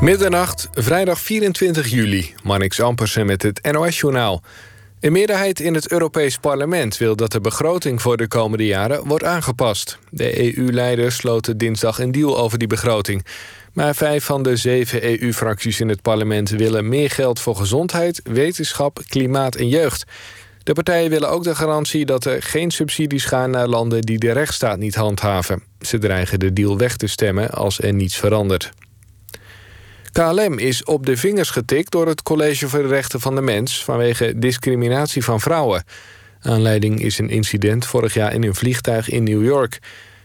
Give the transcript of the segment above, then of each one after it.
Middernacht, vrijdag 24 juli. Marnix Ampersen met het NOS-journaal. Een meerderheid in het Europees Parlement wil dat de begroting voor de komende jaren wordt aangepast. De EU-leiders sloten dinsdag een deal over die begroting. Maar vijf van de zeven EU-fracties in het parlement willen meer geld voor gezondheid, wetenschap, klimaat en jeugd. De partijen willen ook de garantie dat er geen subsidies gaan naar landen die de rechtsstaat niet handhaven. Ze dreigen de deal weg te stemmen als er niets verandert. KLM is op de vingers getikt door het College voor de Rechten van de Mens vanwege discriminatie van vrouwen. Aanleiding is een incident vorig jaar in een vliegtuig in New York.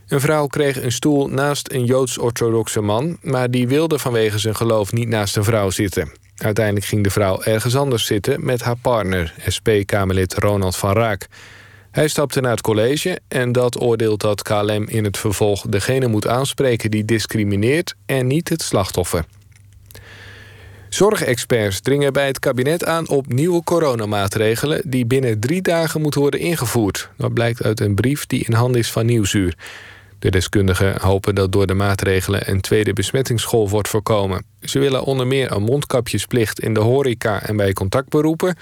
Een vrouw kreeg een stoel naast een joods-orthodoxe man, maar die wilde vanwege zijn geloof niet naast een vrouw zitten. Uiteindelijk ging de vrouw ergens anders zitten met haar partner, SP-Kamerlid Ronald van Raak. Hij stapte naar het college en dat oordeelt dat KLM in het vervolg degene moet aanspreken die discrimineert en niet het slachtoffer. Zorgexperts dringen bij het kabinet aan op nieuwe coronamaatregelen die binnen drie dagen moeten worden ingevoerd. Dat blijkt uit een brief die in handen is van Nieuwsuur. De deskundigen hopen dat door de maatregelen een tweede besmettingsgolf wordt voorkomen. Ze willen onder meer een mondkapjesplicht in de horeca en bij contactberoepen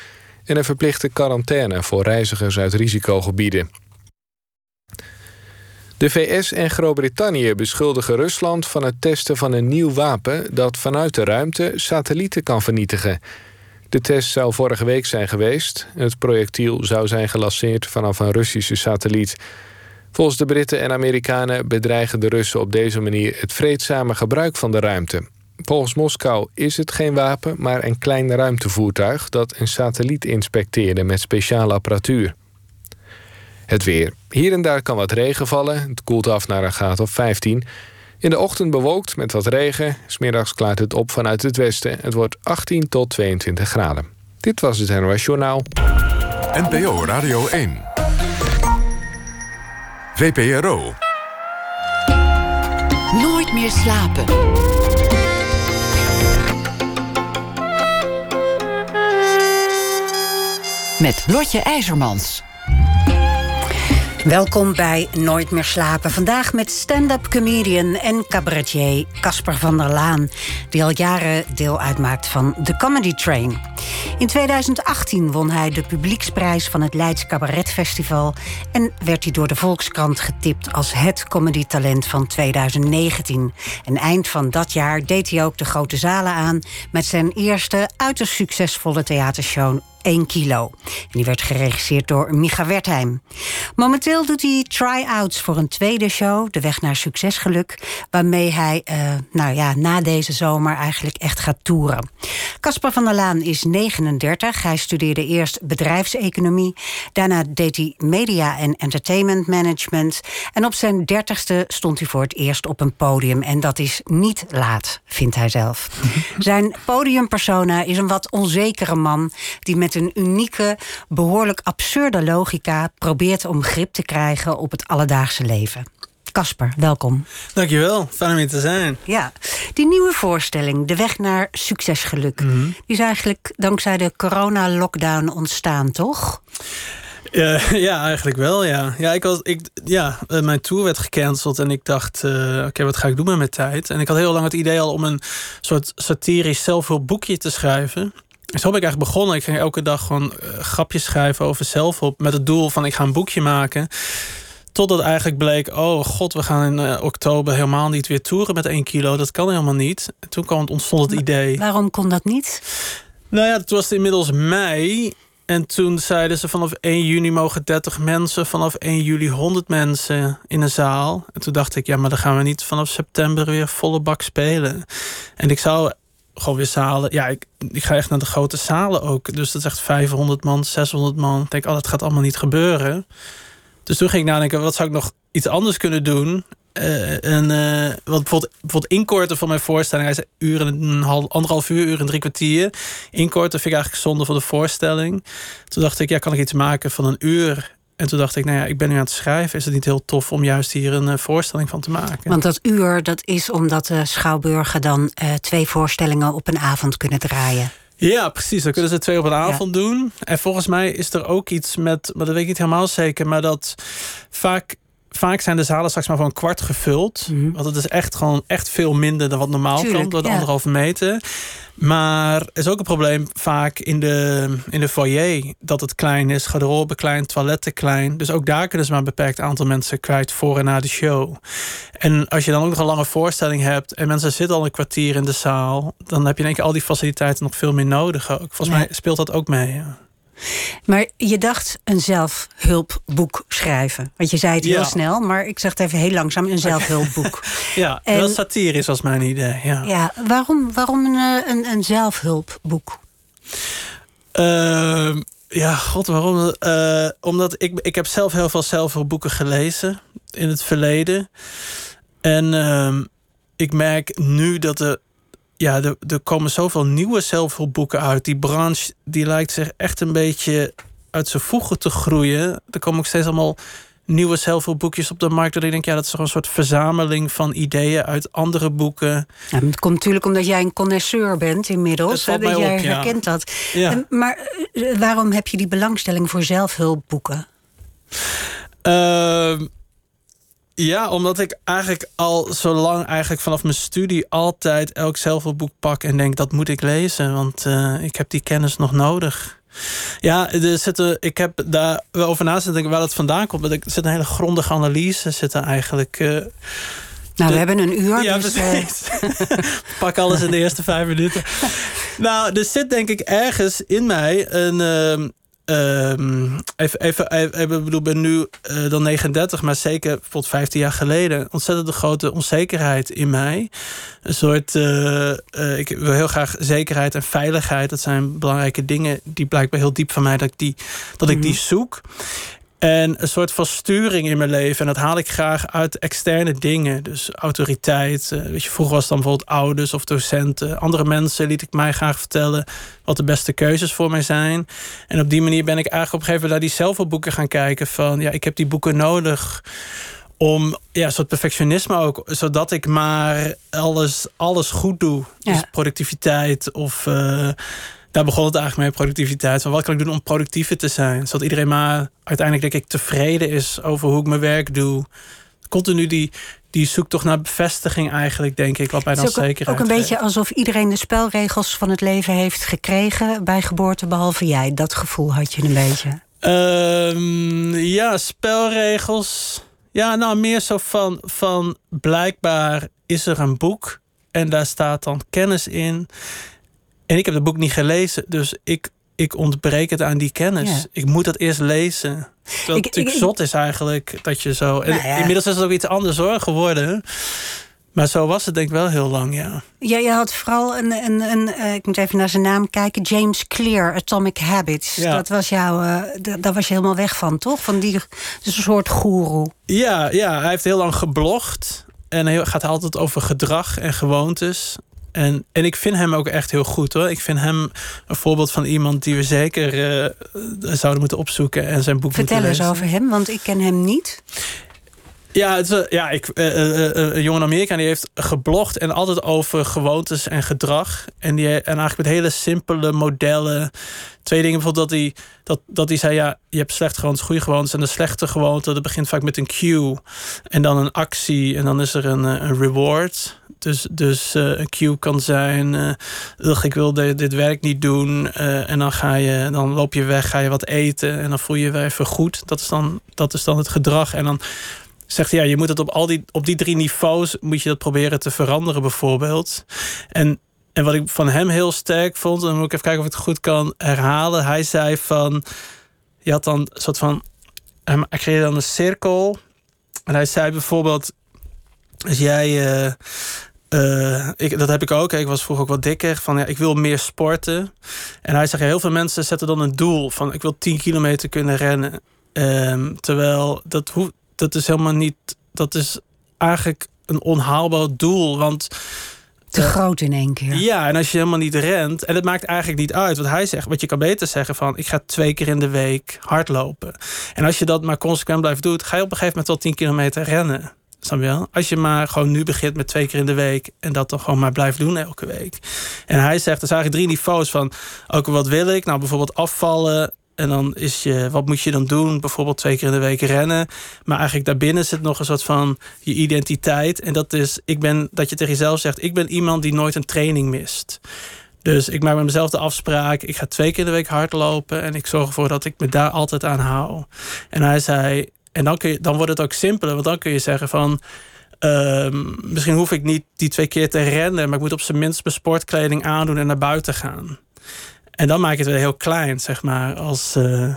en een verplichte quarantaine voor reizigers uit risicogebieden. De VS en Groot-Brittannië beschuldigen Rusland van het testen van een nieuw wapen dat vanuit de ruimte satellieten kan vernietigen. De test zou vorige week zijn geweest. Het projectiel zou zijn gelanceerd vanaf een Russische satelliet. Volgens de Britten en Amerikanen bedreigen de Russen op deze manier het vreedzame gebruik van de ruimte. Volgens Moskou is het geen wapen, maar een klein ruimtevoertuig dat een satelliet inspecteerde met speciale apparatuur. Het weer. Hier en daar kan wat regen vallen. Het koelt af naar een graad of 15. In de ochtend bewolkt met wat regen. Smiddags klaart het op vanuit het westen. Het wordt 18 tot 22 graden. Dit was het NOS Journaal. NPO Radio 1. VPRO. Nooit meer slapen. Met Lotje IJzermans. Welkom bij Nooit meer slapen. Vandaag met stand-up comedian en cabaretier Casper van der Laan, die al jaren deel uitmaakt van The Comedy Train. In 2018 won hij de publieksprijs van het Leids Cabaret Festival en werd hij door de Volkskrant getipt als het comedytalent van 2019. En eind van dat jaar deed hij ook de grote zalen aan met zijn eerste uiterst succesvolle theatershow 1 kilo. En die werd geregisseerd door Micha Wertheim. Momenteel doet hij try-outs voor een tweede show, De Weg naar Succesgeluk, waarmee hij uh, nou ja, na deze zomer eigenlijk echt gaat toeren. Casper van der Laan is 39. Hij studeerde eerst bedrijfseconomie. Daarna deed hij media en entertainment management. En op zijn dertigste stond hij voor het eerst op een podium. En dat is niet laat, vindt hij zelf. Zijn podiumpersona is een wat onzekere man die met een unieke, behoorlijk absurde logica probeert om grip te krijgen op het alledaagse leven. Kasper, welkom. Dankjewel, fijn om hier te zijn. Ja, die nieuwe voorstelling, De Weg naar Succesgeluk... Mm die is eigenlijk dankzij de corona-lockdown ontstaan, toch? Ja, ja, eigenlijk wel, ja. Ja, ik was, ik, ja eh, mijn tour werd gecanceld en ik dacht... Uh, oké, wat ga ik doen met mijn tijd? En ik had heel lang het idee al om een soort satirisch zelfhulpboekje te schrijven. Zo ben ik eigenlijk begonnen. Ik ging elke dag gewoon uh, grapjes schrijven over zelfhulp... met het doel van ik ga een boekje maken... Totdat eigenlijk bleek, oh god, we gaan in uh, oktober helemaal niet weer toeren met 1 kilo. Dat kan helemaal niet. En toen kwam, ontstond het idee. Waarom kon dat niet? Nou ja, het was inmiddels mei. En toen zeiden ze vanaf 1 juni mogen 30 mensen, vanaf 1 juli 100 mensen in een zaal. En toen dacht ik, ja, maar dan gaan we niet vanaf september weer volle bak spelen. En ik zou gewoon weer zalen. Ja, ik, ik ga echt naar de grote zalen ook. Dus dat is echt 500 man, 600 man. Ik denk, oh, dat gaat allemaal niet gebeuren. Dus toen ging ik nadenken, wat zou ik nog iets anders kunnen doen? Uh, en uh, wat bijvoorbeeld, bijvoorbeeld inkorten van mijn voorstelling. Hij zei uren, een half, anderhalf uur, uur en drie kwartier. Inkorten vind ik eigenlijk zonde voor de voorstelling. Toen dacht ik, ja, kan ik iets maken van een uur? En toen dacht ik, nou ja, ik ben nu aan het schrijven. Is het niet heel tof om juist hier een uh, voorstelling van te maken? Want dat uur, dat is omdat de Schouwburgen dan twee voorstellingen op een avond kunnen draaien. Ja, precies. Dan kunnen ze twee op een avond doen. En volgens mij is er ook iets met, maar dat weet ik niet helemaal zeker, maar dat vaak vaak zijn de zalen straks maar voor een kwart gevuld. Mhm. Want het is echt gewoon echt veel minder dan wat normaal Tuurlijk, kan door de ja. anderhalve meter. Maar er is ook een probleem vaak in de, in de foyer dat het klein is. Garderobe klein, toiletten klein. Dus ook daar kunnen ze maar een beperkt aantal mensen kwijt voor en na de show. En als je dan ook nog een lange voorstelling hebt en mensen zitten al een kwartier in de zaal, dan heb je in één keer al die faciliteiten nog veel meer nodig. Ook. Volgens mij speelt dat ook mee. Ja. Maar je dacht een zelfhulpboek schrijven. Want je zei het heel Ja. snel, maar ik zeg het even heel langzaam: een zelfhulpboek. Ja, En- wel satirisch was mijn idee. Ja. ja, waarom, waarom een, eh, een, een zelfhulpboek? Ehm, ja, god, waarom? Eh, omdat ik, ik heb zelf heel veel zelfhulpboeken gelezen in het verleden. En ehm, ik merk nu dat er, ja, er, er komen zoveel nieuwe zelfhulpboeken uit. Die branche die lijkt zich echt een beetje uit zijn voegen te groeien. Er komen ook steeds allemaal nieuwe zelfhulpboekjes op de markt. Dat ik denk, ja, dat is toch een soort verzameling van ideeën uit andere boeken. Ja, het komt natuurlijk omdat jij een connoisseur bent inmiddels. Dat jij op, ja. herkent dat. Ja. En, maar eh, waarom heb je die belangstelling voor zelfhulpboeken? Ehm, ja, omdat ik eigenlijk al zo lang, eigenlijk vanaf mijn studie, altijd elk zelfhulpboek pak en denk dat moet ik lezen, want eh, ik heb die kennis nog nodig. Ja, er zitten, ik heb daar wel over na zitten waar dat vandaan komt. Er zit een hele grondige analyse zit er eigenlijk. eh, Nou, De- we hebben een uur. ja, dus, eh, precies. Pak alles in de eerste vijf minuten. nou, er zit denk ik ergens in mij een. ehm, ehm, even, even, even, ik bedoel, ik ben nu eh, dan 39, maar zeker bijvoorbeeld 15 jaar geleden. Ontzettend grote onzekerheid in mij. Een soort. eh, eh, ik wil heel graag zekerheid en veiligheid. Dat zijn belangrijke dingen die blijkbaar heel diep van mij dat ik die, dat ik die zoek. En een soort van sturing in mijn leven. En dat haal ik graag uit externe dingen. Dus autoriteit. eh, Weet je, vroeger was het dan bijvoorbeeld ouders of docenten. Andere mensen liet ik mij graag vertellen wat de beste keuzes voor mij zijn. En op die manier ben ik eigenlijk op een gegeven moment naar die zelfhulpboeken gaan kijken. Van ja, ik heb die boeken nodig om ja, een soort perfectionisme ook, zodat ik maar alles, alles goed doe. Ja. Dus productiviteit of. eh, daar begon het eigenlijk mee, productiviteit. Van wat kan ik doen om productiever te zijn? Zodat iedereen maar uiteindelijk, denk ik, tevreden is over hoe ik mijn werk doe. Continu die, die zoektocht naar bevestiging eigenlijk, denk ik, wat mij dan Het is ook, zeker ook een beetje alsof iedereen de spelregels van het leven heeft gekregen bij geboorte, behalve jij. Dat gevoel had je een beetje. Ehm, ja, spelregels. Ja, nou, meer zo van, van blijkbaar is er een boek en daar staat dan kennis in. En ik heb het boek niet gelezen, dus ik, ik ontbreek het aan die kennis. Ja. Ik moet dat eerst lezen. Wat Ik- natuurlijk ik- zot is eigenlijk dat je zo. Nou ja. Inmiddels is het ook iets anders hoor geworden. Maar zo was het denk ik wel heel lang, ja. Ja, je had vooral een, een, een eh, ik moet even naar zijn naam kijken, James Clear, Atomic Habits. Ja. Dat was jouw, d- daar was je helemaal weg van, toch? Van die, dus een soort goeroe. Ja, ja, hij heeft heel lang geblogd. En hij gaat altijd over gedrag en gewoontes. En, en ik vind hem ook echt heel goed hoor. Ik vind hem een voorbeeld van iemand die we zeker eh, zouden moeten opzoeken en zijn boek Vertel moeten eens lezen. over hem, want ik ken hem niet. Ja, het is, ja ik, eh, eh, een jongen in Amerika die heeft geblogd en altijd over gewoontes en gedrag. En, die, en eigenlijk met hele simpele modellen. Twee dingen bijvoorbeeld dat hij, dat, dat hij zei: ja, je hebt slechte gewoontes, goede gewoontes. En de slechte gewoonte, dat begint vaak met een cue. En dan een actie en dan is er een, een reward. Dus, dus eh, een cue kan zijn: ugh, ik wil dit, werk niet doen. eh, en dan, ga je, dan loop je weg, ga je wat eten. En dan voel je je weer even goed. Dat is dan, dat is dan het gedrag. En dan zegt hij, ja, je moet het op al die, op die drie niveaus moet je dat proberen te veranderen, bijvoorbeeld. En, en wat ik van hem heel sterk vond, en dan moet ik even kijken of ik het goed kan herhalen. Hij zei van, je had dan een soort van, hij creëerde dan een cirkel. En hij zei bijvoorbeeld, als jij, eh, ik, dat heb ik ook. Ik was vroeger ook wat dikker. Van ja, ik wil meer sporten. En hij zegt, ja, heel veel mensen zetten dan een doel van ik wil 10 kilometer kunnen rennen. Ehm, terwijl dat dat is helemaal niet. Dat is eigenlijk een onhaalbaar doel. Want Te Ja. groot in één keer. ja, en als je helemaal niet rent, en het maakt eigenlijk niet uit wat hij zegt, want je kan beter zeggen van ik ga twee keer in de week hardlopen. En als je dat maar consequent blijft doen, ga je op een gegeven moment tot 10 kilometer rennen. Wel? Als je maar gewoon nu begint met twee keer in de week en dat dan gewoon maar blijft doen elke week. En hij zegt, er zijn eigenlijk drie niveaus van, ook wat wil ik? Nou, bijvoorbeeld afvallen, En dan is je, wat moet je dan doen? Bijvoorbeeld twee keer in de week rennen. Maar eigenlijk daarbinnen zit nog een soort van je identiteit. En dat is, ik ben, dat je tegen jezelf zegt, ik ben iemand die nooit een training mist. Dus ik maak met mezelf de afspraak. Ik ga twee keer in de week hardlopen. En ik zorg ervoor dat ik me daar altijd aan hou. En hij zei. En dan, kun je, dan wordt het ook simpeler. Want dan kun je zeggen van. Ehm, misschien hoef ik niet die twee keer te rennen. Maar ik moet op zijn minst mijn sportkleding aandoen en naar buiten gaan. En dan maak je het weer heel klein, zeg maar. Als. Uh,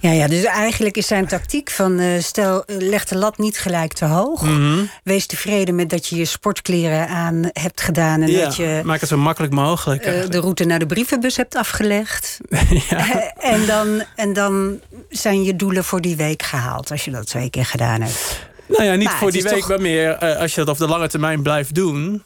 ja, ja, dus eigenlijk is zijn tactiek van uh, stel, leg de lat niet gelijk te hoog. Mm -hmm. Wees tevreden met dat je je sportkleren aan hebt gedaan. En ja, dat je maak het zo makkelijk mogelijk. Uh, de route naar de brievenbus hebt afgelegd. ja. en, dan, en dan zijn je doelen voor die week gehaald, als je dat twee keer gedaan hebt. Nou ja, niet maar voor die week, toch... maar meer als je dat op de lange termijn blijft doen.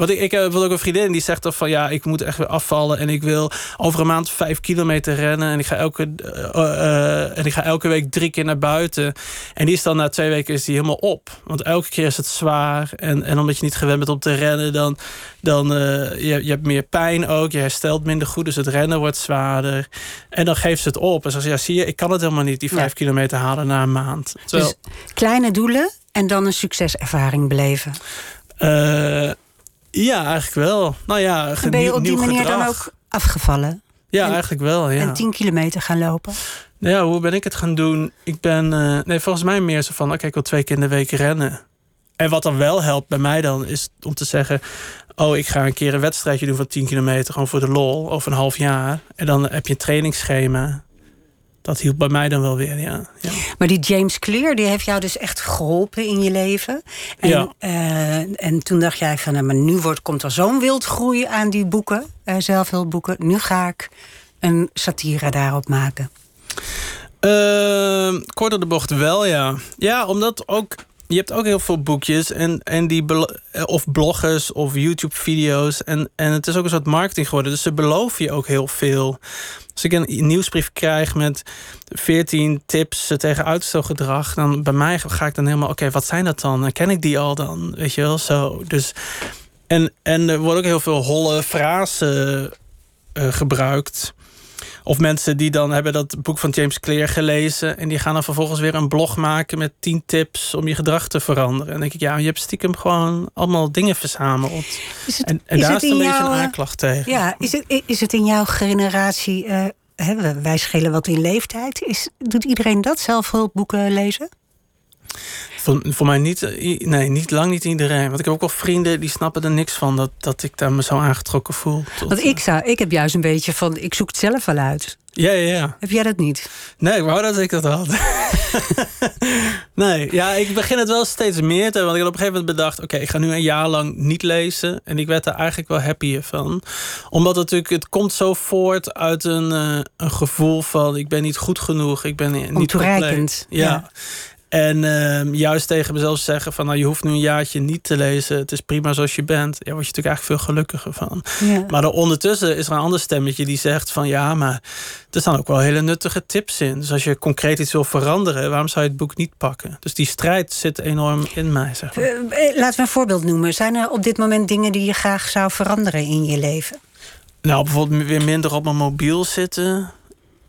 Want ik, ik heb ook een vriendin die zegt van ja, ik moet echt weer afvallen en ik wil over een maand vijf kilometer rennen en ik ga elke, uh, uh, en ik ga elke week drie keer naar buiten. En die is dan na twee weken is die helemaal op. Want elke keer is het zwaar en, en omdat je niet gewend bent om te rennen, dan, dan uh, je, je hebt meer pijn ook, je herstelt minder goed, dus het rennen wordt zwaarder. En dan geeft ze het op en zegt ja, zie je, ik kan het helemaal niet, die vijf ja. kilometer halen na een maand. Terwijl, dus kleine doelen en dan een succeservaring beleven. Ja, eigenlijk wel. Nou ja, en ben je op die manier gedrag. dan ook afgevallen? Ja, en, eigenlijk wel. Ja. En 10 kilometer gaan lopen? Nou ja, hoe ben ik het gaan doen? Ik ben, uh, nee, volgens mij meer zo van, oké, ik wil twee keer in de week rennen. En wat dan wel helpt bij mij dan, is om te zeggen... oh, ik ga een keer een wedstrijdje doen van 10 kilometer... gewoon voor de lol, over een half jaar. En dan heb je een trainingsschema dat hielp bij mij dan wel weer, ja. ja. Maar die James Clear, die heeft jou dus echt geholpen in je leven. En, ja. uh, en toen dacht jij van, nou, maar nu wordt, komt er zo'n wildgroei aan die boeken, uh, zelfhulpboeken. Nu ga ik een satire daarop maken. Uh, kort op de bocht wel, ja. Ja, omdat ook je hebt ook heel veel boekjes en, en die of bloggers of YouTube-video's. En, en het is ook een soort marketing geworden. Dus ze beloven je ook heel veel. Als ik een nieuwsbrief krijg met 14 tips tegen uitstelgedrag, dan bij mij ga ik dan helemaal, oké, wat zijn dat dan? Ken ik die al dan? Weet je wel, zo. Dus, en, en er worden ook heel veel holle frasen uh, gebruikt. Of mensen die dan hebben dat boek van James Clear gelezen. En die gaan dan vervolgens weer een blog maken met 10 tips om je gedrag te veranderen. En dan denk ik, ja, je hebt stiekem gewoon allemaal dingen verzameld. Het, en en is daar het is een in beetje jouw, een aanklacht tegen. Ja, is het, is het in jouw generatie... Uh, hè, wij schelen wat in leeftijd. Is, doet iedereen dat, zelfhulpboeken lezen? Voor, voor mij niet, nee, niet lang niet iedereen. Want ik heb ook wel vrienden die snappen er niks van dat, dat ik daar me zo aangetrokken voel. Tot, Want ik, zou, ik heb juist een beetje van, ik zoek het zelf wel uit. Ja, ja, ja. Heb jij dat niet? Nee, ik wou dat ik dat had. nee, ja, ik begin het wel steeds meer te Want ik had op een gegeven moment bedacht... oké, ik ga nu een jaar lang niet lezen. En ik werd er eigenlijk wel happier van. Omdat het natuurlijk... het komt zo voort uit een, uh, een gevoel van... ik ben niet goed genoeg, ik ben niet Ontoereikend. Ja. ja. En uh, juist tegen mezelf zeggen van... nou, je hoeft nu een jaartje niet te lezen. Het is prima zoals je bent. Ja, word je natuurlijk eigenlijk veel gelukkiger van. Ja. Maar er ondertussen is er een ander stemmetje die zegt van... ja, maar er staan ook wel hele nuttige tips in. Dus als je concreet iets wil veranderen... waarom zou je het boek niet pakken? Dus die strijd zit enorm in mij, zeg maar. Uh, laten we een voorbeeld noemen. Zijn er op dit moment dingen die je graag zou veranderen in je leven? Nou, bijvoorbeeld weer minder op mijn mobiel zitten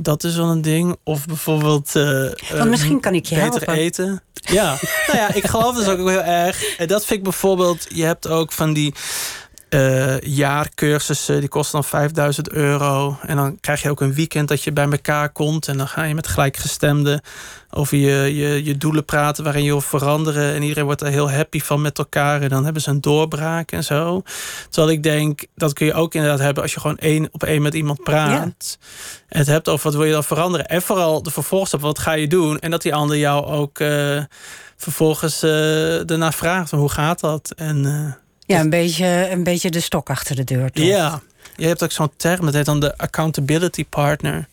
dat is wel een ding. Of bijvoorbeeld. Uh, Want misschien kan ik je beter helpen. eten. Ja, nou ja, ik geloof dus ook heel erg. En dat vind ik bijvoorbeeld. Je hebt ook van die. Uh, jaarcursussen, die kosten dan 5000 euro. En dan krijg je ook een weekend dat je bij elkaar komt. En dan ga je met gelijkgestemden over je, je, je doelen praten waarin je wil veranderen. En iedereen wordt er heel happy van met elkaar. En dan hebben ze een doorbraak en zo. Terwijl ik denk, dat kun je ook inderdaad hebben als je gewoon één op één met iemand praat. Ja. En het hebt over wat wil je dan veranderen. En vooral de vervolgstap, wat ga je doen? En dat die ander jou ook uh, vervolgens uh, ernaar vraagt. Hoe gaat dat? En, ja, een beetje, een beetje de stok achter de deur. Toch? Ja, je hebt ook zo'n term, dat heet dan de accountability partner.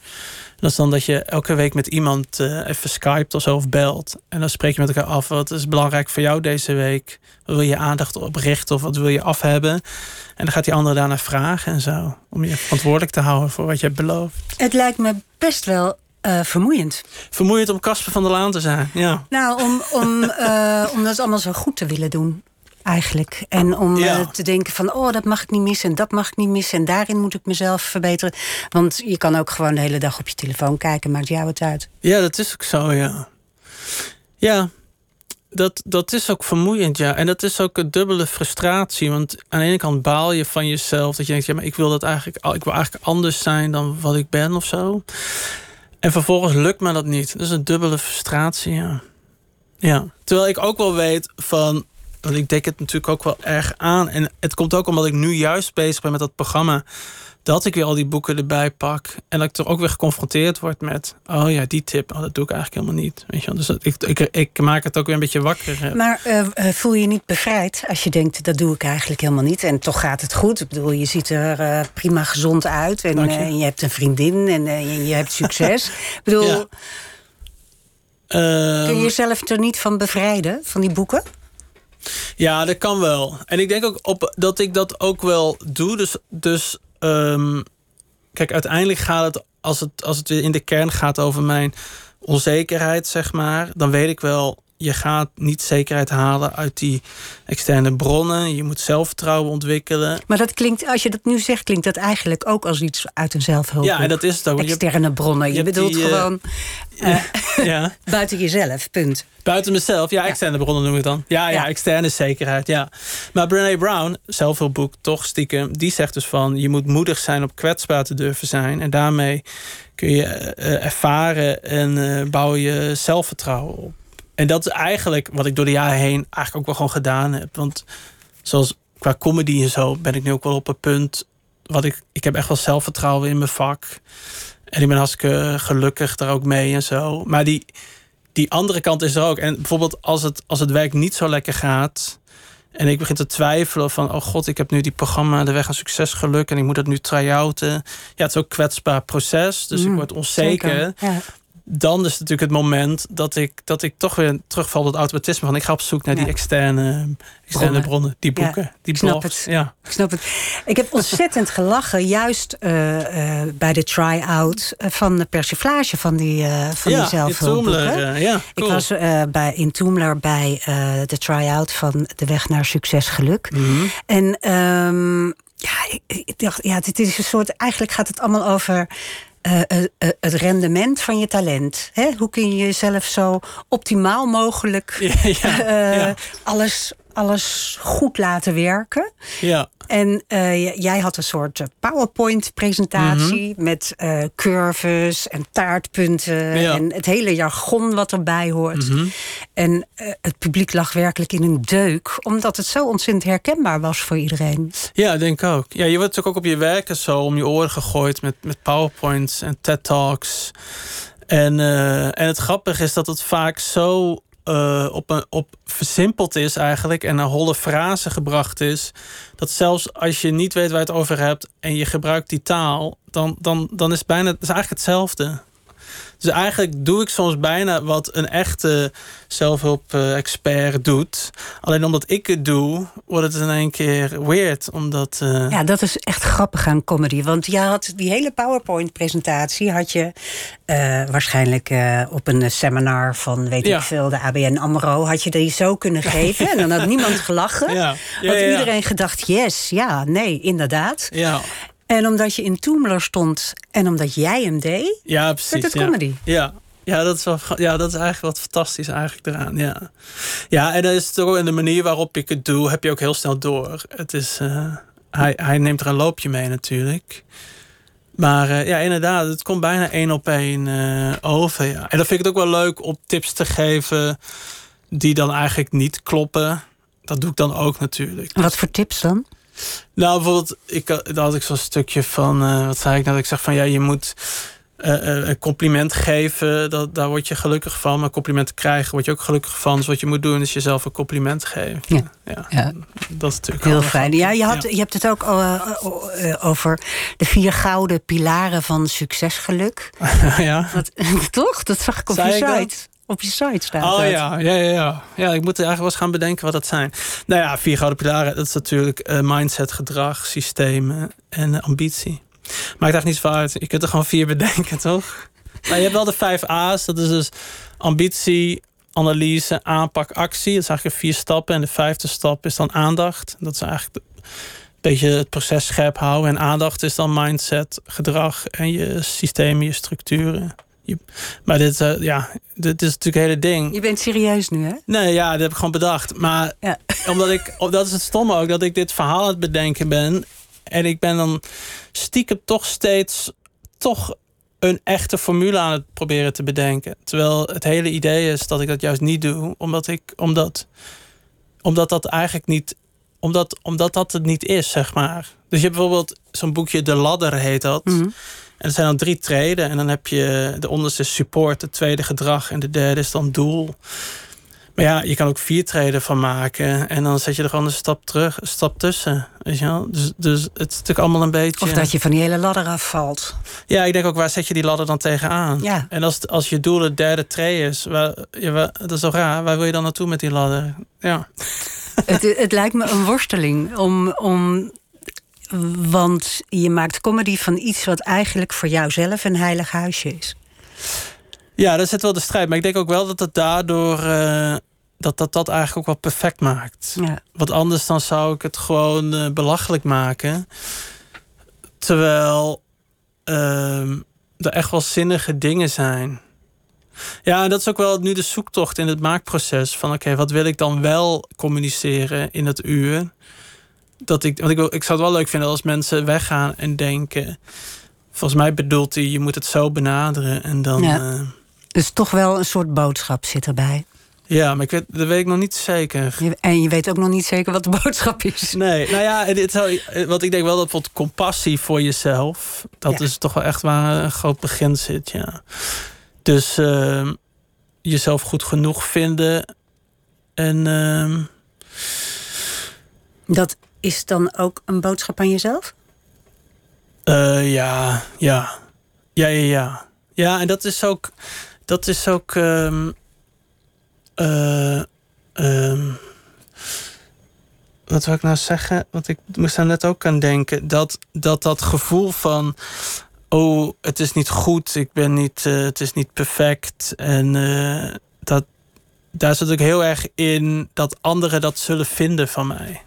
Dat is dan dat je elke week met iemand uh, even skypt of zo of belt. En dan spreek je met elkaar af. Wat is belangrijk voor jou deze week? Wat wil je aandacht op richten of wat wil je af hebben? En dan gaat die andere daarna vragen en zo. Om je verantwoordelijk te houden voor wat je hebt beloofd. Het lijkt me best wel uh, vermoeiend. Vermoeiend om Casper van der Laan te zijn, ja. Nou, om, om, uh, om dat allemaal zo goed te willen doen. Eigenlijk. En om Ja. eh, te denken van, oh, dat mag ik niet missen en dat mag ik niet missen en daarin moet ik mezelf verbeteren. Want je kan ook gewoon de hele dag op je telefoon kijken, maakt jou het uit. Ja, dat is ook zo, ja. Ja, dat, dat is ook vermoeiend, ja. En dat is ook een dubbele frustratie. Want aan de ene kant baal je van jezelf. Dat je denkt, ja, maar ik wil dat eigenlijk, ik wil eigenlijk anders zijn dan wat ik ben of zo. En vervolgens lukt me dat niet. Dat is een dubbele frustratie, ja. Ja. Terwijl ik ook wel weet van. Want ik denk het natuurlijk ook wel erg aan. En het komt ook omdat ik nu juist bezig ben met dat programma. Dat ik weer al die boeken erbij pak. En dat ik er ook weer geconfronteerd word met. Oh ja, die tip. Oh, dat doe ik eigenlijk helemaal niet. Weet je wel. Dus dat, ik, ik, ik maak het ook weer een beetje wakker. hè. Maar eh, eh, voel je je niet bevrijd als je denkt, dat doe ik eigenlijk helemaal niet. En toch gaat het goed. Ik bedoel, je ziet er eh, prima gezond uit. En, je. en je hebt een vriendin en je, je hebt succes. ik bedoel, Ja. Ehm, kun je jezelf er niet van bevrijden, van die boeken? Ja, dat kan wel. En ik denk ook op, dat ik dat ook wel doe. Dus, dus ehm, kijk, uiteindelijk gaat het als, het, als het weer in de kern gaat over mijn onzekerheid, zeg maar, dan weet ik wel, je gaat niet zekerheid halen uit die externe bronnen. Je moet zelfvertrouwen ontwikkelen. Maar dat klinkt, als je dat nu zegt, klinkt dat eigenlijk ook als iets uit een zelfhulp. Ja, en dat is het ook. Externe bronnen. Je, bedoelt die, eh, gewoon eh, ja. buiten jezelf, punt. Buiten mezelf, ja, externe bronnen noem ik dan. Ja, ja, Ja. externe zekerheid, ja. Maar Brené Brown, zelfhulpboek, toch stiekem, die zegt dus van... je moet moedig zijn op kwetsbaar te durven zijn. En daarmee kun je eh, ervaren en eh, bouw je zelfvertrouwen op. En dat is eigenlijk wat ik door de jaren heen eigenlijk ook wel gewoon gedaan heb. Want zoals qua comedy en zo ben ik nu ook wel op een punt... wat ik, ik heb echt wel zelfvertrouwen in mijn vak. En ik ben hartstikke gelukkig daar ook mee en zo. Maar die, die andere kant is er ook. En bijvoorbeeld als het, als het werk niet zo lekker gaat. En ik begin te twijfelen van, oh god, ik heb nu die programma De Weg naar Succes geluk. En ik moet dat nu try-outen. Ja, het is ook een kwetsbaar proces. Dus ik Mm, word onzeker. Zeker, Ja. Dan is natuurlijk het moment dat ik, dat ik toch weer terugval op het automatisme. Van ik ga op zoek naar die Ja. externe, externe Bronnen. bronnen. Die Ja, boeken, die ik snap blogs. het. Ja. Ik snap het. Ik heb ontzettend gelachen, juist eh, eh, bij de try-out eh, van de persiflage van die, van die ja, in zelfhulpboeken. Ja, Ik was bij, in Toemler bij de try-out van De Weg naar Succes Geluk. Mhm. En ehm, ja, ik, ik dacht, ja, dit is een soort. Eigenlijk gaat het allemaal over. Eh, eh, eh, het rendement van je talent. Hè? Hoe kun je jezelf zo optimaal mogelijk Ja, ja, ja. alles, alles goed laten werken? ja. En eh, jij had een soort eh, PowerPoint-presentatie met eh, curves en taartpunten Ja. en het hele jargon wat erbij hoort. Mhm. En het publiek lag werkelijk in een deuk, omdat het zo ontzettend herkenbaar was voor iedereen. Ja, ik denk ook. Ja, je wordt natuurlijk ook op je werken zo om je oren gegooid met, met PowerPoints en TED Talks. En, en het grappige is dat het vaak zo eh, op, een, op versimpeld is eigenlijk en naar holle frase gebracht is. Dat zelfs als je niet weet waar je het over hebt en je gebruikt die taal, dan, dan, dan is het bijna is eigenlijk hetzelfde. Dus eigenlijk doe ik soms bijna wat een echte zelfhulp-expert doet. Alleen omdat ik het doe, wordt het in één keer weird. Omdat, eh, Ja, dat is echt grappig aan comedy. Want je had die hele PowerPoint-presentatie had je eh, waarschijnlijk eh, op een seminar van weet Ja. ik veel, de ABN Amro, had je die zo kunnen geven. en dan had niemand gelachen. Ja. Ja, had iedereen gedacht, yes, ja, nee, inderdaad. ja, En omdat je in Toemler stond en omdat jij hem deed, ja, precies. werd het ja. comedy. Ja. Ja, dat is wel, ja, dat is eigenlijk wat fantastisch eigenlijk eraan. Ja, ja en dat is toch in de manier waarop ik het doe, heb je ook heel snel door. Het is, eh, hij, hij neemt er een loopje mee natuurlijk. Maar eh, ja, inderdaad, het komt bijna één op één eh, over. Ja. En dan vind ik het ook wel leuk om tips te geven die dan eigenlijk niet kloppen. Dat doe ik dan ook natuurlijk. Wat voor tips dan? Nou, bijvoorbeeld, ik, had- daar had ik zo'n stukje van, eh, wat zei ik nou? Dat ik zeg van ja, je moet eh, eh, een compliment geven, dat, daar word je gelukkig van. Maar complimenten krijgen word je ook gelukkig van. Dus wat je moet doen is jezelf een compliment geven. Ja. ja. Ja. Dat is natuurlijk Heel fijn. Ja, je, had, Ja. je hebt het ook eh, over de vier gouden pilaren van succesgeluk. ja. Toch? Dat zag ik op je site. Op je site staat Oh dat. ja, ja, ja, ja. Ja, ik moet eigenlijk wel eens gaan bedenken wat dat zijn. Nou ja, vier gouden pilaren, dat is natuurlijk eh, mindset, gedrag, systemen en eh, ambitie. Maakt echt niet zoveel uit. Je kunt er gewoon vier bedenken, toch? Maar je hebt wel de vijf A's. Dat is dus ambitie, analyse, aanpak, actie. Dat is eigenlijk vier stappen. En de vijfde stap is dan aandacht. Dat is eigenlijk een beetje het proces scherp houden. En aandacht is dan mindset, gedrag en je systemen, je structuren. Maar dit, uh, ja, dit is natuurlijk het hele ding. Je bent serieus nu, hè? Nee, ja, dat heb ik gewoon bedacht. Maar ja. omdat ik, dat is het stomme ook, dat ik dit verhaal aan het bedenken ben. En ik ben dan stiekem toch steeds toch een echte formule aan het proberen te bedenken. Terwijl het hele idee is dat ik dat juist niet doe, omdat ik, omdat, omdat dat eigenlijk niet, omdat, omdat dat het niet is, zeg maar. Dus je hebt bijvoorbeeld zo'n boekje De Ladder heet dat. Mhm. Er zijn dan drie treden. En dan heb je de onderste support, de tweede gedrag en de derde is dan doel. Maar ja, je kan ook vier treden van maken. En dan zet je er gewoon een stap terug, een stap tussen. Weet je wel? Dus, dus het is natuurlijk allemaal een beetje. Of dat je van die hele ladder afvalt. Ja, ik denk ook, waar zet je die ladder dan tegenaan? Ja. En als, als je doel de derde tree is, waar, ja, dat is toch raar. Waar wil je dan naartoe met die ladder? Ja. Het, het lijkt me een worsteling om, om want je maakt comedy van iets wat eigenlijk voor jouzelf een heilig huisje is. Ja, dat zit wel de strijd. Maar ik denk ook wel dat het daardoor. Uh, dat, dat dat eigenlijk ook wel perfect maakt. Ja. Want anders dan zou ik het gewoon uh, belachelijk maken. Terwijl uh, er echt wel zinnige dingen zijn. Ja, en dat is ook wel nu de zoektocht in het maakproces. Van oké, wat wil ik dan wel communiceren in het uur? Dat ik, want ik, ik zou het wel leuk vinden als mensen weggaan en denken. Volgens mij bedoelt hij, je moet het zo benaderen en dan. Ja. Uh, dus toch wel een soort boodschap zit erbij. Ja, maar ik weet, dat weet ik nog niet zeker. En je weet ook nog niet zeker wat de boodschap is. Nee, nou ja, dit zou, wat ik denk wel dat bijvoorbeeld compassie voor jezelf, dat is toch wel echt waar een groot begin zit, ja. Dus uh, jezelf goed genoeg vinden en. Uh, dat is dan ook een boodschap aan jezelf? Uh, ja, ja. Ja, ja, ja. Ja, en dat is ook. Dat is ook. Um, uh, um, wat wil ik nou zeggen? Want ik moest daar net ook aan denken. Dat dat, dat gevoel van. Oh, het is niet goed. Ik ben niet. Uh, het is niet perfect. En dat. Daar zit ook heel erg in dat anderen dat zullen vinden van mij.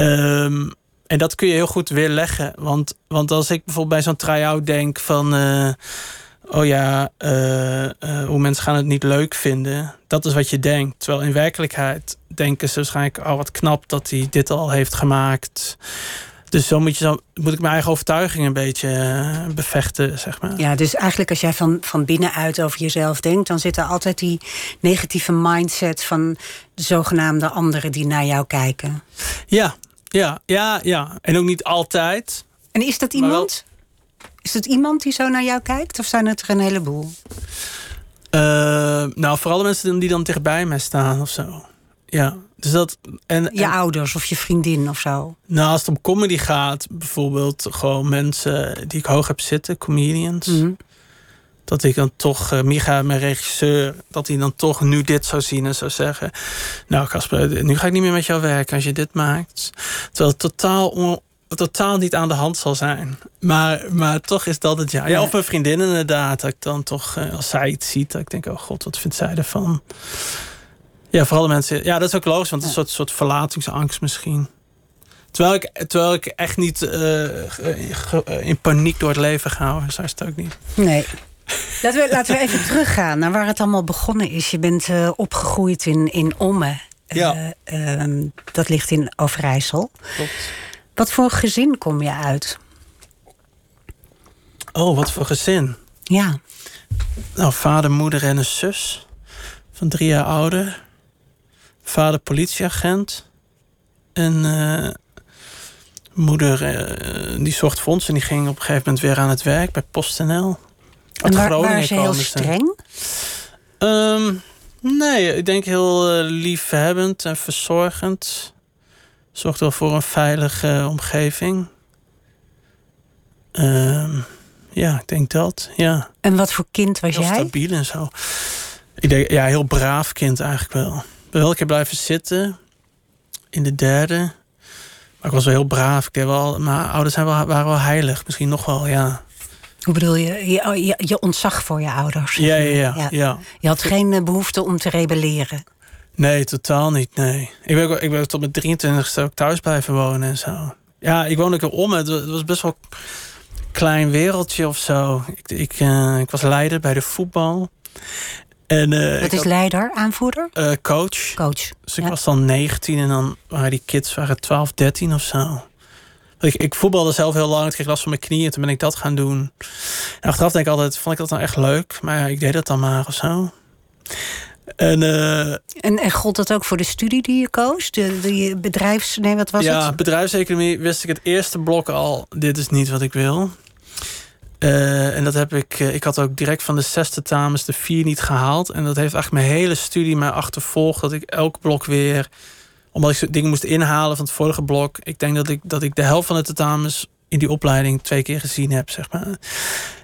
Um, en dat kun je heel goed weerleggen. Want, want als ik bijvoorbeeld bij zo'n try-out denk van... Uh, oh ja, uh, uh, hoe mensen gaan het niet leuk vinden. Dat is wat je denkt. Terwijl in werkelijkheid denken ze waarschijnlijk... oh, wat knap dat hij dit al heeft gemaakt. Dus zo moet, je zo, moet ik mijn eigen overtuiging een beetje bevechten, zeg maar. Ja, dus eigenlijk als jij van, van binnenuit over jezelf denkt... dan zit er altijd die negatieve mindset van de zogenaamde anderen die naar jou kijken. Ja, ja, ja, ja. En ook niet altijd. En is dat iemand? Is het iemand die zo naar jou kijkt? Of zijn het er een heleboel? Uh, nou, vooral de mensen die dan dichtbij mij staan of zo. Ja, dus dat. En, je ouders of je vriendin of zo. Nou, als het om comedy gaat, bijvoorbeeld gewoon mensen die ik hoog heb zitten, comedians. Mhm dat ik dan toch, uh, Micha, mijn regisseur, dat hij dan toch nu dit zou zien en zou zeggen: Nou, Casper, nu ga ik niet meer met jou werken als je dit maakt. Terwijl het totaal, totaal niet aan de hand zal zijn. Maar, maar toch is dat het ja. ja of mijn vriendin inderdaad, dat ik dan toch, uh, als zij iets ziet, dat ik denk: Oh god, wat vindt zij ervan? Ja, vooral de mensen. Ja, dat is ook logisch, want het is een soort, soort verlatingsangst misschien. Terwijl ik, terwijl ik echt niet uh, in paniek door het leven ga. Zo is het ook niet. Nee. Laten we, laten we even teruggaan naar waar het allemaal begonnen is. Je bent uh, opgegroeid in, in Ommen. Ja. Uh, dat ligt in Overijssel. Klopt. Wat voor gezin kom je uit? Oh, wat voor gezin? Ja. Nou, vader, moeder en een zus. Van drie jaar ouder. Vader politieagent. En uh, moeder die zocht voor ons. En die ging op een gegeven moment weer aan het werk bij PostNL. En waar, waren ze heel streng? Um, nee, ik denk heel uh, liefhebbend en verzorgend. Zorgt wel voor een veilige omgeving. Um, ja, ik denk dat, ja. En wat voor kind was heel jij? stabiel en zo. Ik denk, ja, heel braaf kind eigenlijk wel. Wel een keer blijven zitten. In de derde. Maar ik was wel heel braaf. Ik deed wel, mijn ouders zijn wel, waren wel heilig. Misschien nog wel, ja. Hoe bedoel je? Je, oh, je, je ontzag voor je ouders. Ja, ja, ja, ja. Je had geen eh, behoefte om te rebelleren. Nee, totaal niet, nee. Ik ben, ook- ik ben ook tot mijn 23 ook thuis blijven wonen en zo. Ja, ik woonde ook weer om. Het wa- het was best wel een klein wereldje of zo. Ik, ik, eh, ik was leider bij de voetbal. En, eh, Wat is had, leider, aanvoerder? coach. Coach. Dus ik Ja. was dan 19 en dan waren die kids waren 12, 13 of zo. Ik, ik voetbalde zelf heel lang, ik kreeg last van mijn knieën, toen ben ik dat gaan doen. En achteraf denk ik altijd, vond ik dat nou echt leuk? Maar ja, ik deed dat dan maar of zo. En eh, En, en gold dat ook voor de studie die je koos? De, de bedrijfs... Nee, wat was ja, het? bedrijfseconomie wist ik het eerste blok al, dit is niet wat ik wil. Eh, en dat heb ik, eh, ik had ook direct van de zesde tamens de vier niet gehaald. En dat heeft eigenlijk mijn hele studie mij achtervolgd. Dat ik elk blok weer, omdat ik dingen moest inhalen van het vorige blok. Ik denk dat ik, dat ik de helft van de tentamens in die opleiding twee keer gezien heb, zeg maar.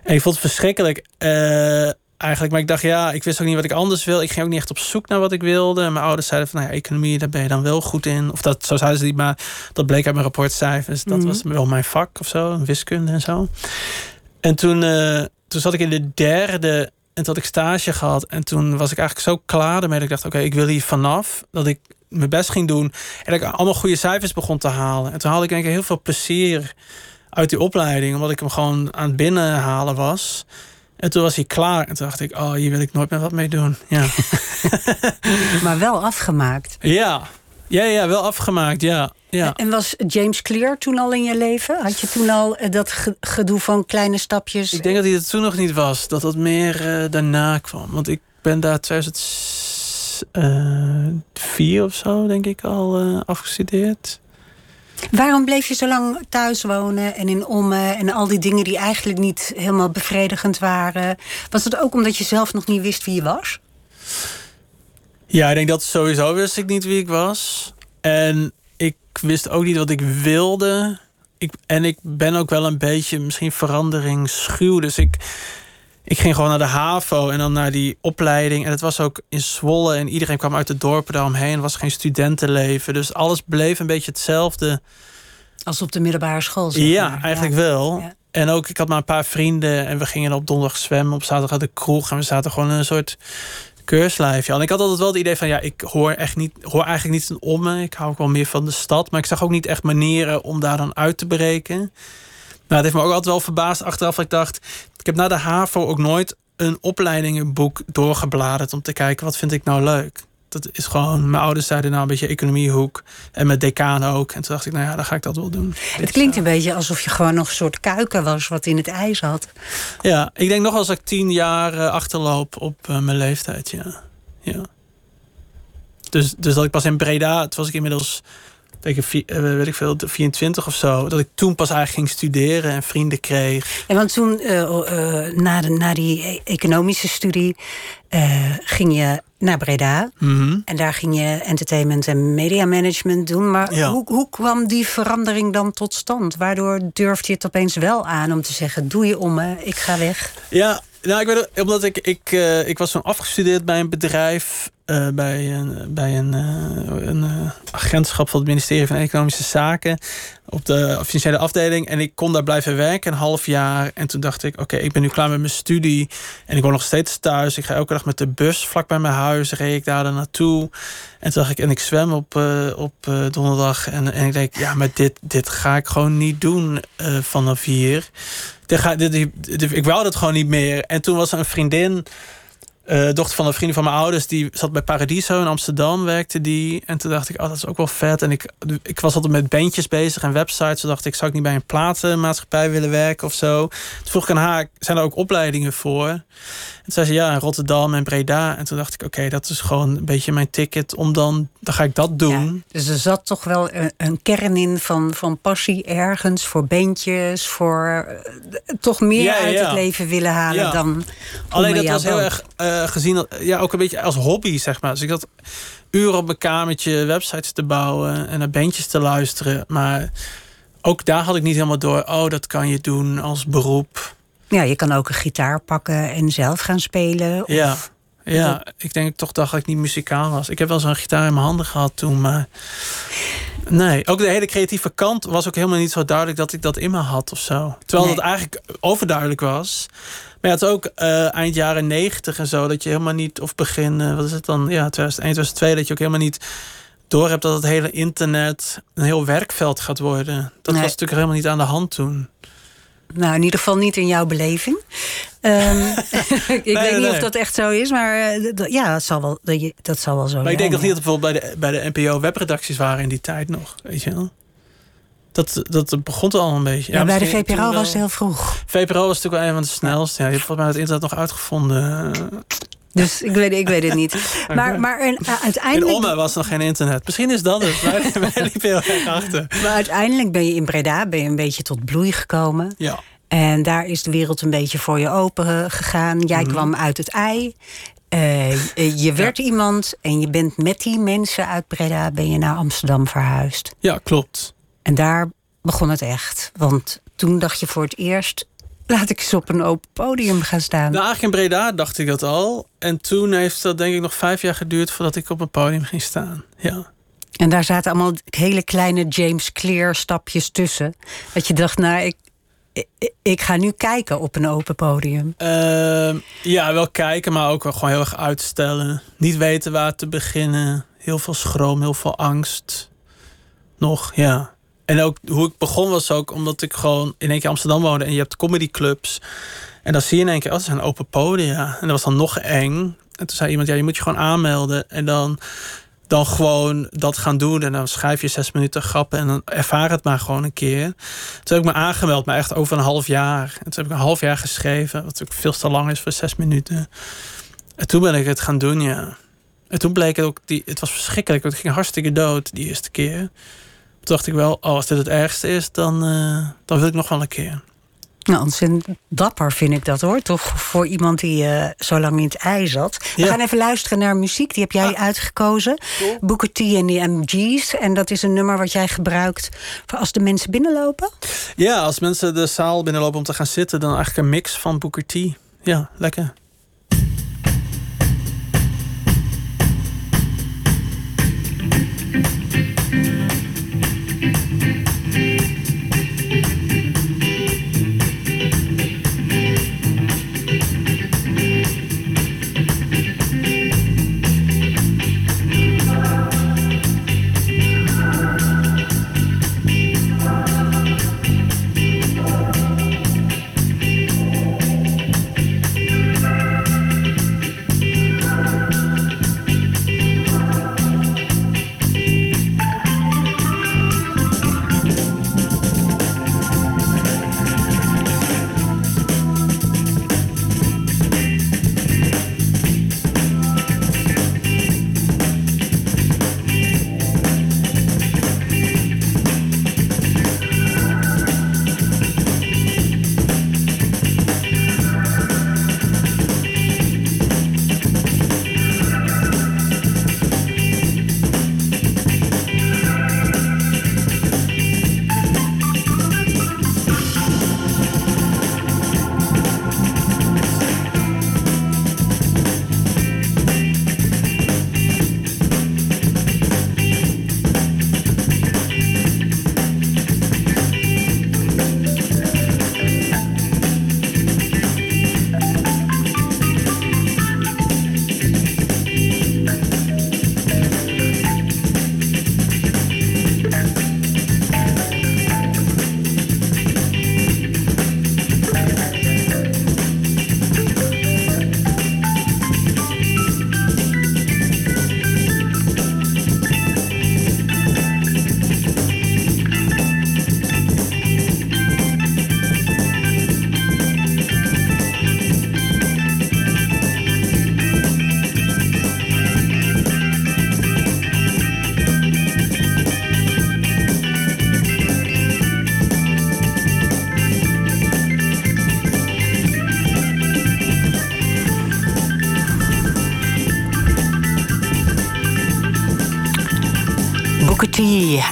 En ik vond het verschrikkelijk. eh, eigenlijk, maar ik dacht, ja, ik wist ook niet wat ik anders wil. Ik ging ook niet echt op zoek naar wat ik wilde. En mijn ouders zeiden van, nou ja, economie, daar ben je dan wel goed in. Of dat, zo zeiden ze niet, maar dat bleek uit mijn rapportcijfers. Dat Mhm. was wel mijn vak of zo, wiskunde en zo. En toen, eh, toen zat ik in de derde en toen had ik stage gehad. En toen was ik eigenlijk zo klaar ermee dat ik dacht, oké, ik wil hier vanaf. Dat ik mijn best ging doen. En dat ik allemaal goede cijfers begon te halen. En toen haalde ik denk ik heel veel plezier uit die opleiding. Omdat ik hem gewoon aan het binnenhalen was. En toen was hij klaar. En toen dacht ik, oh, hier wil ik nooit meer wat mee doen. Ja, Maar wel afgemaakt. ja, ja, ja wel afgemaakt, ja. ja. En was James Clear toen al in je leven? Had je toen al eh, dat ge- gedoe van kleine stapjes? Ik denk dat hij het toen nog niet was. Dat dat meer eh, daarna kwam. Want ik ben daar 2004 of zo, denk ik, al eh, afgestudeerd. Waarom bleef je zo lang thuis wonen en in Ommen en al die dingen die eigenlijk niet helemaal bevredigend waren? Was het ook omdat je zelf nog niet wist wie je was? Ja, ik denk dat sowieso wist ik niet wie ik was. En ik wist ook niet wat ik wilde. Ik, en ik ben ook wel een beetje misschien verandering schuw. Dus ik, ik ging gewoon naar de HAVO en dan naar die opleiding. En het was ook in Zwolle en iedereen kwam uit de dorpen daaromheen. Er was geen studentenleven. Dus alles bleef een beetje hetzelfde. Als op de middelbare school. zeg Ja, maar. eigenlijk Ja. wel. Ja. En ook, ik had maar een paar vrienden en we gingen op donderdag zwemmen. Op zaterdag de kroeg en we zaten gewoon in een soort keurslijfje. En ik had altijd wel het idee van, ja, ik hoor, echt niet, hoor eigenlijk niet in Ommen. Ik hou ook wel meer van de stad. Maar ik zag ook niet echt manieren om daar dan uit te breken. Nou, het heeft me ook altijd wel verbaasd achteraf. Dat ik dacht, ik heb na de HAVO ook nooit een opleidingenboek doorgebladerd... om te kijken, wat vind ik nou leuk? Dat is gewoon, mijn ouders zeiden nou een beetje economiehoek. En mijn decaan ook. En toen dacht ik, nou ja, dan ga ik dat wel doen. Het klinkt een beetje alsof je gewoon nog een soort kuiken was wat in het ijs had. Ja, ik denk nog als ik tien jaar eh, achterloop op eh, mijn leeftijd, ja. ja. Dus, dus dat ik pas in Breda, toen was ik inmiddels, denk ik, eh, weet ik veel, 24 of zo, dat ik toen pas eigenlijk ging studeren en vrienden kreeg. En want toen, eh, eh, na, de, na die e- economische studie, ging je naar Breda. Mhm. En daar ging je entertainment en media management doen. Maar Ja. hoe, hoe kwam die verandering dan tot stand? Waardoor durfde je het opeens wel aan om te zeggen: doe je om, me, ik ga weg. Ja, nou, ik weet het, omdat ik, ik, ik was toen afgestudeerd bij een bedrijf, eh, bij een, bij een, eh, een eh, agentschap van het ministerie van Economische Zaken op de financiële afdeling. En ik kon daar blijven werken een half jaar. En toen dacht ik, oké, ik ben nu klaar met mijn studie. En ik woon nog steeds thuis. Ik ga elke dag met de bus vlak bij mijn huis. Reed ik daar dan naartoe. En toen dacht ik, en ik zwem op, op donderdag. En, en ik denk, ja, maar dit, dit ga ik gewoon niet doen vanaf hier. Ik wou dat gewoon niet meer. En toen was er een vriendin, eh, dochter van een vriendin van mijn ouders, die zat bij Paradiso in Amsterdam, werkte die. En toen dacht ik, oh, dat is ook wel vet. En ik, ik was altijd met bandjes bezig en websites. Toen dacht ik, zou ik niet bij een platenmaatschappij willen werken of zo? Toen vroeg ik aan haar, zijn er ook opleidingen voor? En toen zei ze, ja, in Rotterdam en Breda. En toen dacht ik, oké, dat is gewoon een beetje mijn ticket om dan, dan ga ik dat doen. Ja, dus er zat toch wel een, een kern in van, van passie ergens voor bandjes, voor eh, toch meer Ja, uit ja. het leven willen halen Ja. dan. Alleen dat was heel erg eh, gezien, ja, ook een beetje als hobby, zeg maar. Dus ik had uren op mijn kamertje websites te bouwen en naar bandjes te luisteren. Maar ook daar had ik niet helemaal door, oh, dat kan je doen als beroep. Ja, je kan ook een gitaar pakken en zelf gaan spelen. Of, Ja, ja ik denk toch dacht dat ik niet muzikaal was. Ik heb wel zo'n gitaar in mijn handen gehad toen, maar Nee, ook de hele creatieve kant was ook helemaal niet zo duidelijk dat ik dat in me had of zo. Terwijl Nee. dat eigenlijk overduidelijk was. Maar ja, het is ook eh, eind jaren negentig en zo, dat je helemaal niet, of begin, eh, wat is het dan, ja, 2001, 2002, dat je ook helemaal niet door hebt dat het hele internet een heel werkveld gaat worden. Dat Nee. was natuurlijk helemaal niet aan de hand toen. Nou, in ieder geval niet in jouw beleving. Ehm, ik weet nee, niet of dat echt zo is, maar eh, ja, dat zal wel, dat dat zal wel zo Maar ik denk nog zijn, niet dat bijvoorbeeld bij de, bij de NPO webredacties waren in die tijd nog, weet je wel. Dat, dat begon al een beetje. Ja, bij de VPRO was het heel vroeg. VPRO was natuurlijk wel een van de snelste. Ja, je hebt volgens mij het internet nog uitgevonden. Dus ik weet, ik weet het niet. Maar, maar eh, In uiteindelijk... Omme was nog geen internet. Misschien is dat het. Wij, wij liepen heel erg achter. Maar uiteindelijk ben je in Breda ben je een beetje tot bloei gekomen. Ja. En daar is de wereld een beetje voor je open gegaan. Jij Mhm. kwam uit het ei. Eh, eh, je werd iemand en je bent met die mensen uit Breda ben je naar Amsterdam verhuisd. ja, klopt. En daar begon het echt. Want toen dacht je voor het eerst... laat ik eens op een open podium gaan staan. Nou, eigenlijk in Breda dacht ik dat al. En toen heeft dat denk ik nog vijf jaar geduurd voordat ik op een podium ging staan. Ja. En daar zaten allemaal hele kleine James Clear stapjes tussen. Dat je dacht, nou, ik, ik, ik ga nu kijken op een open podium. Ehm, ja, wel kijken, maar ook wel gewoon heel erg uitstellen. Niet weten waar te beginnen. Heel veel schroom, heel veel angst. Nog, ja. En ook hoe ik begon was ook omdat ik gewoon in één keer Amsterdam woonde. En je hebt comedyclubs. En dan zie je in één keer, oh, dat zijn open podia. En dat was dan nog eng. En toen zei iemand, ja, je moet je gewoon aanmelden. En dan, dan gewoon dat gaan doen. En dan schrijf je zes minuten grappen. En dan ervaar het maar gewoon een keer. Toen heb ik me aangemeld, maar echt over een half jaar. En toen heb ik een half jaar geschreven. Wat natuurlijk veel te lang is voor zes minuten. En toen ben ik het gaan doen, ja. En toen bleek het ook, die, het was verschrikkelijk. Ik ging hartstikke dood die eerste keer. Toen dacht ik wel, oh, als dit het ergste is, dan, eh, dan wil ik nog wel een keer. Nou, ontzettend dapper vind ik dat hoor. Toch voor iemand die eh, zo lang in het ei zat. We Ja. gaan even luisteren naar muziek. Die heb jij uitgekozen. Booker T en de MG's. En dat is een nummer wat jij gebruikt voor als de mensen binnenlopen. Ja, als mensen de zaal binnenlopen om te gaan zitten, dan eigenlijk een mix van Booker T. Ja, lekker.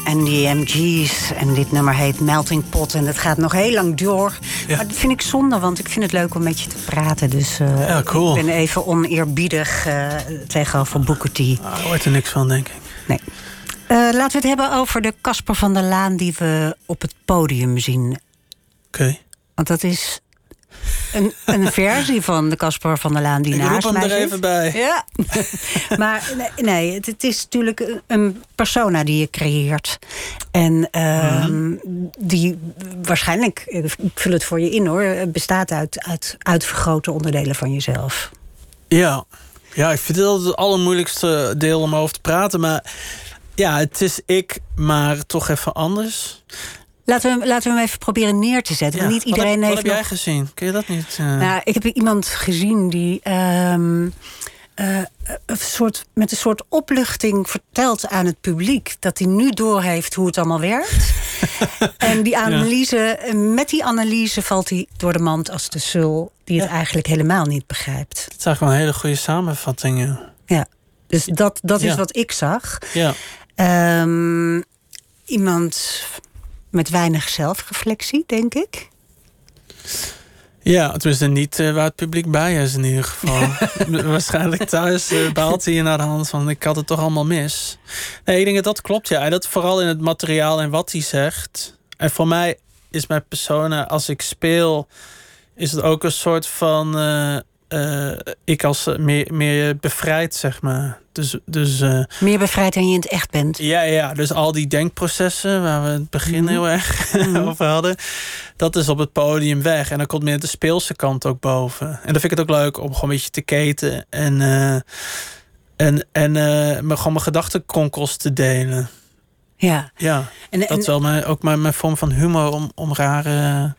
En die MG's. En dit nummer heet Melting Pot. En dat gaat nog heel lang door. Ja. Maar dat vind ik zonde, want ik vind het leuk om met je te praten. Dus eh, Ja, cool. ik ben even oneerbiedig eh, tegenover Booker T. Ah, daar hoort er niks van, denk ik. Nee. Eh, laten we het hebben over de Casper van der Laan die we op het podium zien. Oké. Want dat is een, een versie van de Casper van der Laan die Ik naast mij er even bij. Ja, maar nee, het, het is natuurlijk een- persona die je creëert. En ehm, Mhm. die waarschijnlijk, ik vul het voor je in hoor, bestaat uit, uit uitvergrote onderdelen van jezelf. Ja. ja, ik vind het altijd het allermoeilijkste deel om over te praten. Maar ja, het is ik, maar toch even anders. Laten we, laten we hem even proberen neer te zetten. Ja. Want niet wat iedereen heb, heeft wat heb jij nog- gezien? Kun je dat niet? eh, Nou, ik heb iemand gezien die ehm, eh, een soort, met een soort opluchting vertelt aan het publiek dat hij nu doorheeft hoe het allemaal werkt. en die analyse, met die analyse valt hij door de mand als de sul die het Ja. eigenlijk helemaal niet begrijpt. Het is eigenlijk wel een hele goede samenvatting. Ja. Dus dat, dat is wat ik zag. ja. Ehm, iemand met weinig zelfreflectie, denk ik. Ja, tenminste niet eh, waar het publiek bij is in ieder geval. Waarschijnlijk thuis eh baalt hij je naar de hand van... ik had het toch allemaal mis. Nee, ik denk dat dat klopt, ja. En dat vooral in het materiaal en wat hij zegt. En voor mij is mijn persona, als ik speel... is het ook een soort van... eh, eh, ik als eh, meer, meer bevrijd, zeg maar. Dus, dus eh, Meer bevrijd dan je in het echt bent. ja, ja, dus al die denkprocessen waar we het begin heel erg over hadden, dat is op het podium weg. En dan komt meer de speelse kant ook boven. En dan vind ik het ook leuk om gewoon een beetje te keten en, en, en me gewoon mijn gedachtenkronkels te delen. Ja. Ja, En, dat en- is wel mijn, ook mijn, mijn vorm van humor om, om rare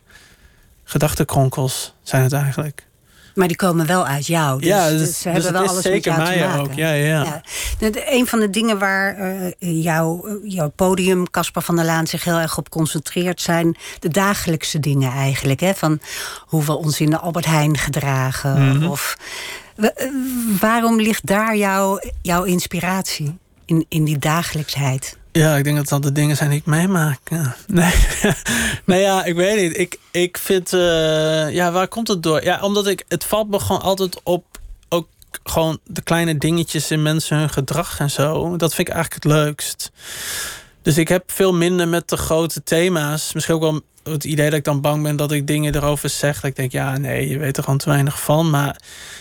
gedachtenkronkels zijn het eigenlijk. Maar die komen wel uit jou. Dus, ja, dus dus, ze dus hebben wel alles zeker met jou mij te maken. ook. Ja, ja. Ja. De- een van de dingen waar eh, jouw, jouw podium, Caspar van der Laan, zich heel erg op concentreert, zijn de dagelijkse dingen eigenlijk. Hè? Van hoe we ons in de Albert Heijn gedragen. Mhm. Of, eh, waarom ligt daar jouw, jouw inspiratie? In, in die dagelijksheid. Ja, ik denk dat dat de dingen zijn die ik meemaak. Ja. Nee. nee, ja, ik weet niet. Ik, ik vind... eh, ja, waar komt het door? Ja, omdat ik... Het valt me gewoon altijd op... Ook gewoon de kleine dingetjes in mensen hun gedrag en zo. Dat vind ik eigenlijk het leukst. Dus ik heb veel minder met de grote thema's. Misschien ook wel het idee dat ik dan bang ben dat ik dingen erover zeg. Dat ik denk, ja, nee, je weet er gewoon te weinig van. Maar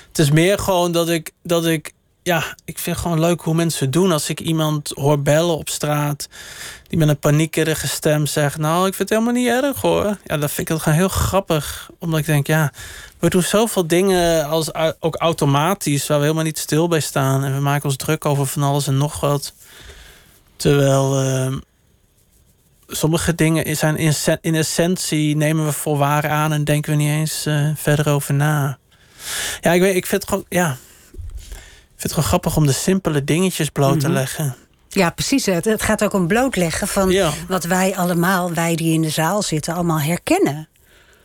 het is meer gewoon dat ik... Dat ik ja, ik vind gewoon leuk hoe mensen doen. Als ik iemand hoor bellen op straat... die met een paniekerige stem zegt... nou, ik vind het helemaal niet erg, hoor. Ja, dat vind ik het gewoon heel grappig. Omdat ik denk, ja... we doen zoveel dingen als, ook automatisch... waar we helemaal niet stil bij staan. En we maken ons druk over van alles en nog wat. Terwijl... ehm, Sommige dingen zijn in, in essentie nemen we voor waar aan en denken we niet eens eh, verder over na. Ja, ik weet, ik vind het gewoon, ja, vind het gewoon grappig om de simpele dingetjes bloot te Mhm. leggen. Ja, precies. Het, het gaat ook om blootleggen van Ja. wat wij allemaal, wij die in de zaal zitten, allemaal herkennen.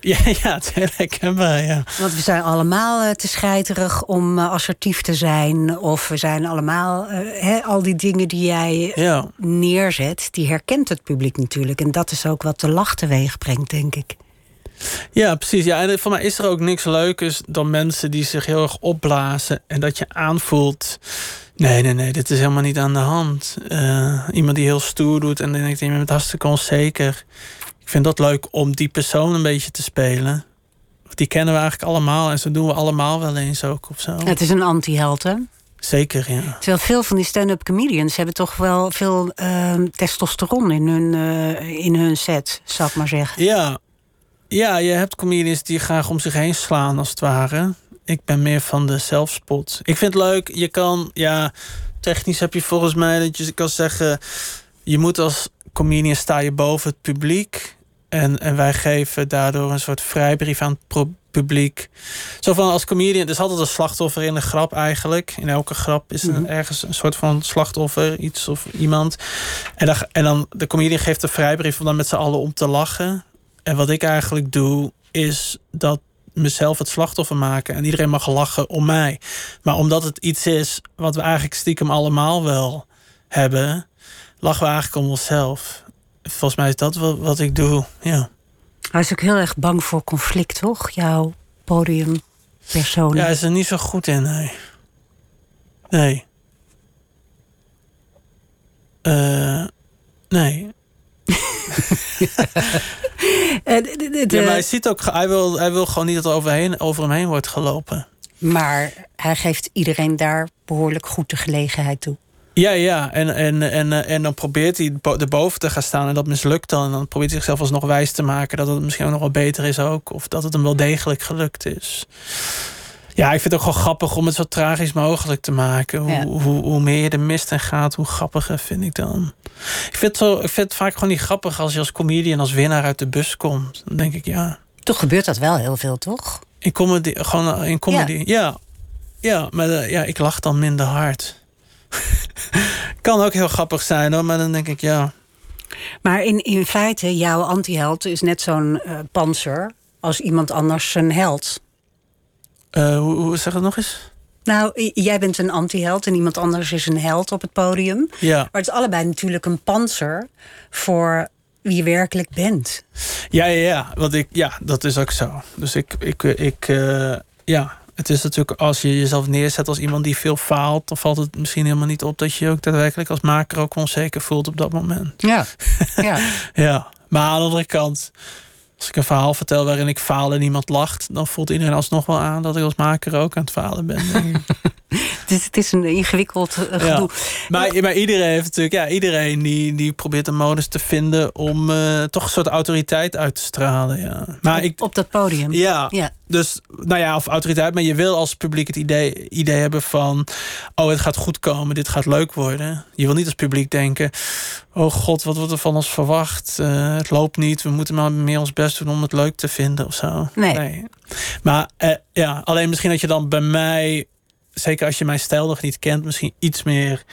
Ja, ja, het is heel herkenbaar, ja. Want we zijn allemaal eh, te scheiterig om eh, assertief te zijn. Of we zijn allemaal, eh, al die dingen die jij Ja, neerzet, die herkent het publiek natuurlijk. En dat is ook wat de lach teweeg brengt, denk ik. Ja precies. Ja, en voor mij is er ook niks leukers dan mensen die zich heel erg opblazen en dat je aanvoelt. Nee, nee, nee, dit is helemaal niet aan de hand. Eh, iemand die heel stoer doet en dan denkt, je bent hartstikke onzeker. Ik vind dat leuk om die persoon een beetje te spelen. Die kennen we eigenlijk allemaal en zo doen we allemaal wel eens ook of zo. Het is een anti-held, hè? Zeker, ja. Terwijl veel van die stand-up comedians hebben toch wel veel ehm, testosteron in hun, eh, in hun set, zou ik maar zeggen. Ja. Ja, je hebt comedians die graag om zich heen slaan, als het ware. Ik ben meer van de zelfspot. Ik vind het leuk, je kan, ja, technisch heb je volgens mij dat je kan zeggen, je moet als comedian sta je boven het publiek. En, en wij geven daardoor een soort vrijbrief aan het publiek. Zo van als comedian, er is altijd een slachtoffer in een grap eigenlijk. In elke grap is er Mhm. ergens een soort van slachtoffer, iets of iemand. En dan, en dan de comedian geeft de vrijbrief om dan met z'n allen om te lachen. En wat ik eigenlijk doe, is dat mezelf het slachtoffer maken. En iedereen mag lachen om mij. Maar omdat het iets is wat we eigenlijk stiekem allemaal wel hebben, lachen we eigenlijk om onszelf. Volgens mij is dat wat, wat ik doe. Ja. Hij is ook heel erg bang voor conflict, toch? Jouw podiumpersoon. ja, hij is er niet zo goed in, nee. Nee. Eh, nee. Eh, Ja, maar hij ziet ook, hij wil, hij wil gewoon niet dat er overheen, over hem heen wordt gelopen. maar hij geeft iedereen daar behoorlijk goed de gelegenheid toe. Ja, ja. En, en, en, eh, en dan probeert hij bo- erboven te gaan staan en dat mislukt dan. En dan probeert hij zichzelf alsnog wijs te maken dat het misschien ook nog wel beter is ook. Of dat het hem wel degelijk gelukt is. Ja, ik vind het ook gewoon grappig om het zo tragisch mogelijk te maken. Hoe, Ja. hoe, hoe meer je de mist in gaat, hoe grappiger vind ik dan. Ik vind, het zo, ik vind het vaak gewoon niet grappig als je als comedian als winnaar uit de bus komt. Dan denk ik, ja, Toch gebeurt dat wel heel veel, toch? in comedy, gewoon in comedy. Ja, ja, maar eh, ja, ik lach dan minder hard. kan ook heel grappig zijn hoor, maar dan denk ik, ja. Maar in, in feite, jouw antiheld is net zo'n eh panzer als iemand anders zijn held. Eh, hoe, hoe zeg het nog eens? Nou, jij bent een antiheld en iemand anders is een held op het podium. Ja, Maar het is allebei natuurlijk een panzer voor wie je werkelijk bent. ja, ja, ja, want ik, ja dat is ook zo. Dus ik, ik, ik eh, ja, het is natuurlijk als je jezelf neerzet als iemand die veel faalt, dan valt het misschien helemaal niet op dat je je ook daadwerkelijk als maker ook onzeker voelt op dat moment. Ja. ja. Ja, maar aan de andere kant, als ik een verhaal vertel waarin ik faal en iemand lacht, dan voelt iedereen alsnog wel aan dat ik als maker ook aan het falen ben. Dus het is een ingewikkeld eh, Ja. gedoe. Maar, maar iedereen heeft natuurlijk, ja, iedereen die, die probeert een modus te vinden om eh, toch een soort autoriteit uit te stralen. Ja. Maar ik, Op dat podium. ja, Ja. Dus nou ja, of autoriteit, maar je wil als publiek het idee, idee hebben van: oh, het gaat goed komen, dit gaat leuk worden. Je wil niet als publiek denken: oh god, wat wordt er van ons verwacht? Eh, het loopt niet, we moeten maar meer ons best doen om het leuk te vinden of zo. Nee. Maar eh, ja, alleen misschien dat je dan bij mij, zeker als je mijn stijl nog niet kent, misschien iets meer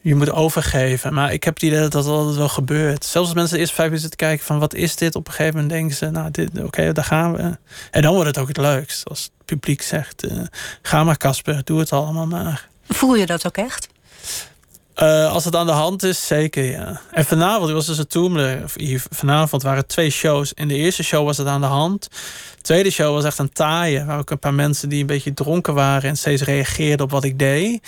je moet overgeven. Maar ik heb het idee dat dat altijd wel gebeurt. Zelfs als mensen de eerste vijf minuten zitten kijken van wat is dit? Op een gegeven moment denken ze, nou, dit, oké, daar gaan we. En dan wordt het ook het leukst. Als het publiek zegt, eh, ga maar Casper, doe het allemaal maar. Voel je dat ook echt? Eh, als het aan de hand is, zeker ja. En vanavond was dus het hier Vanavond waren twee shows. In de eerste show was het aan de hand. De tweede show was echt een taaie. Waar ook een paar mensen die een beetje dronken waren en steeds reageerden op wat ik deed.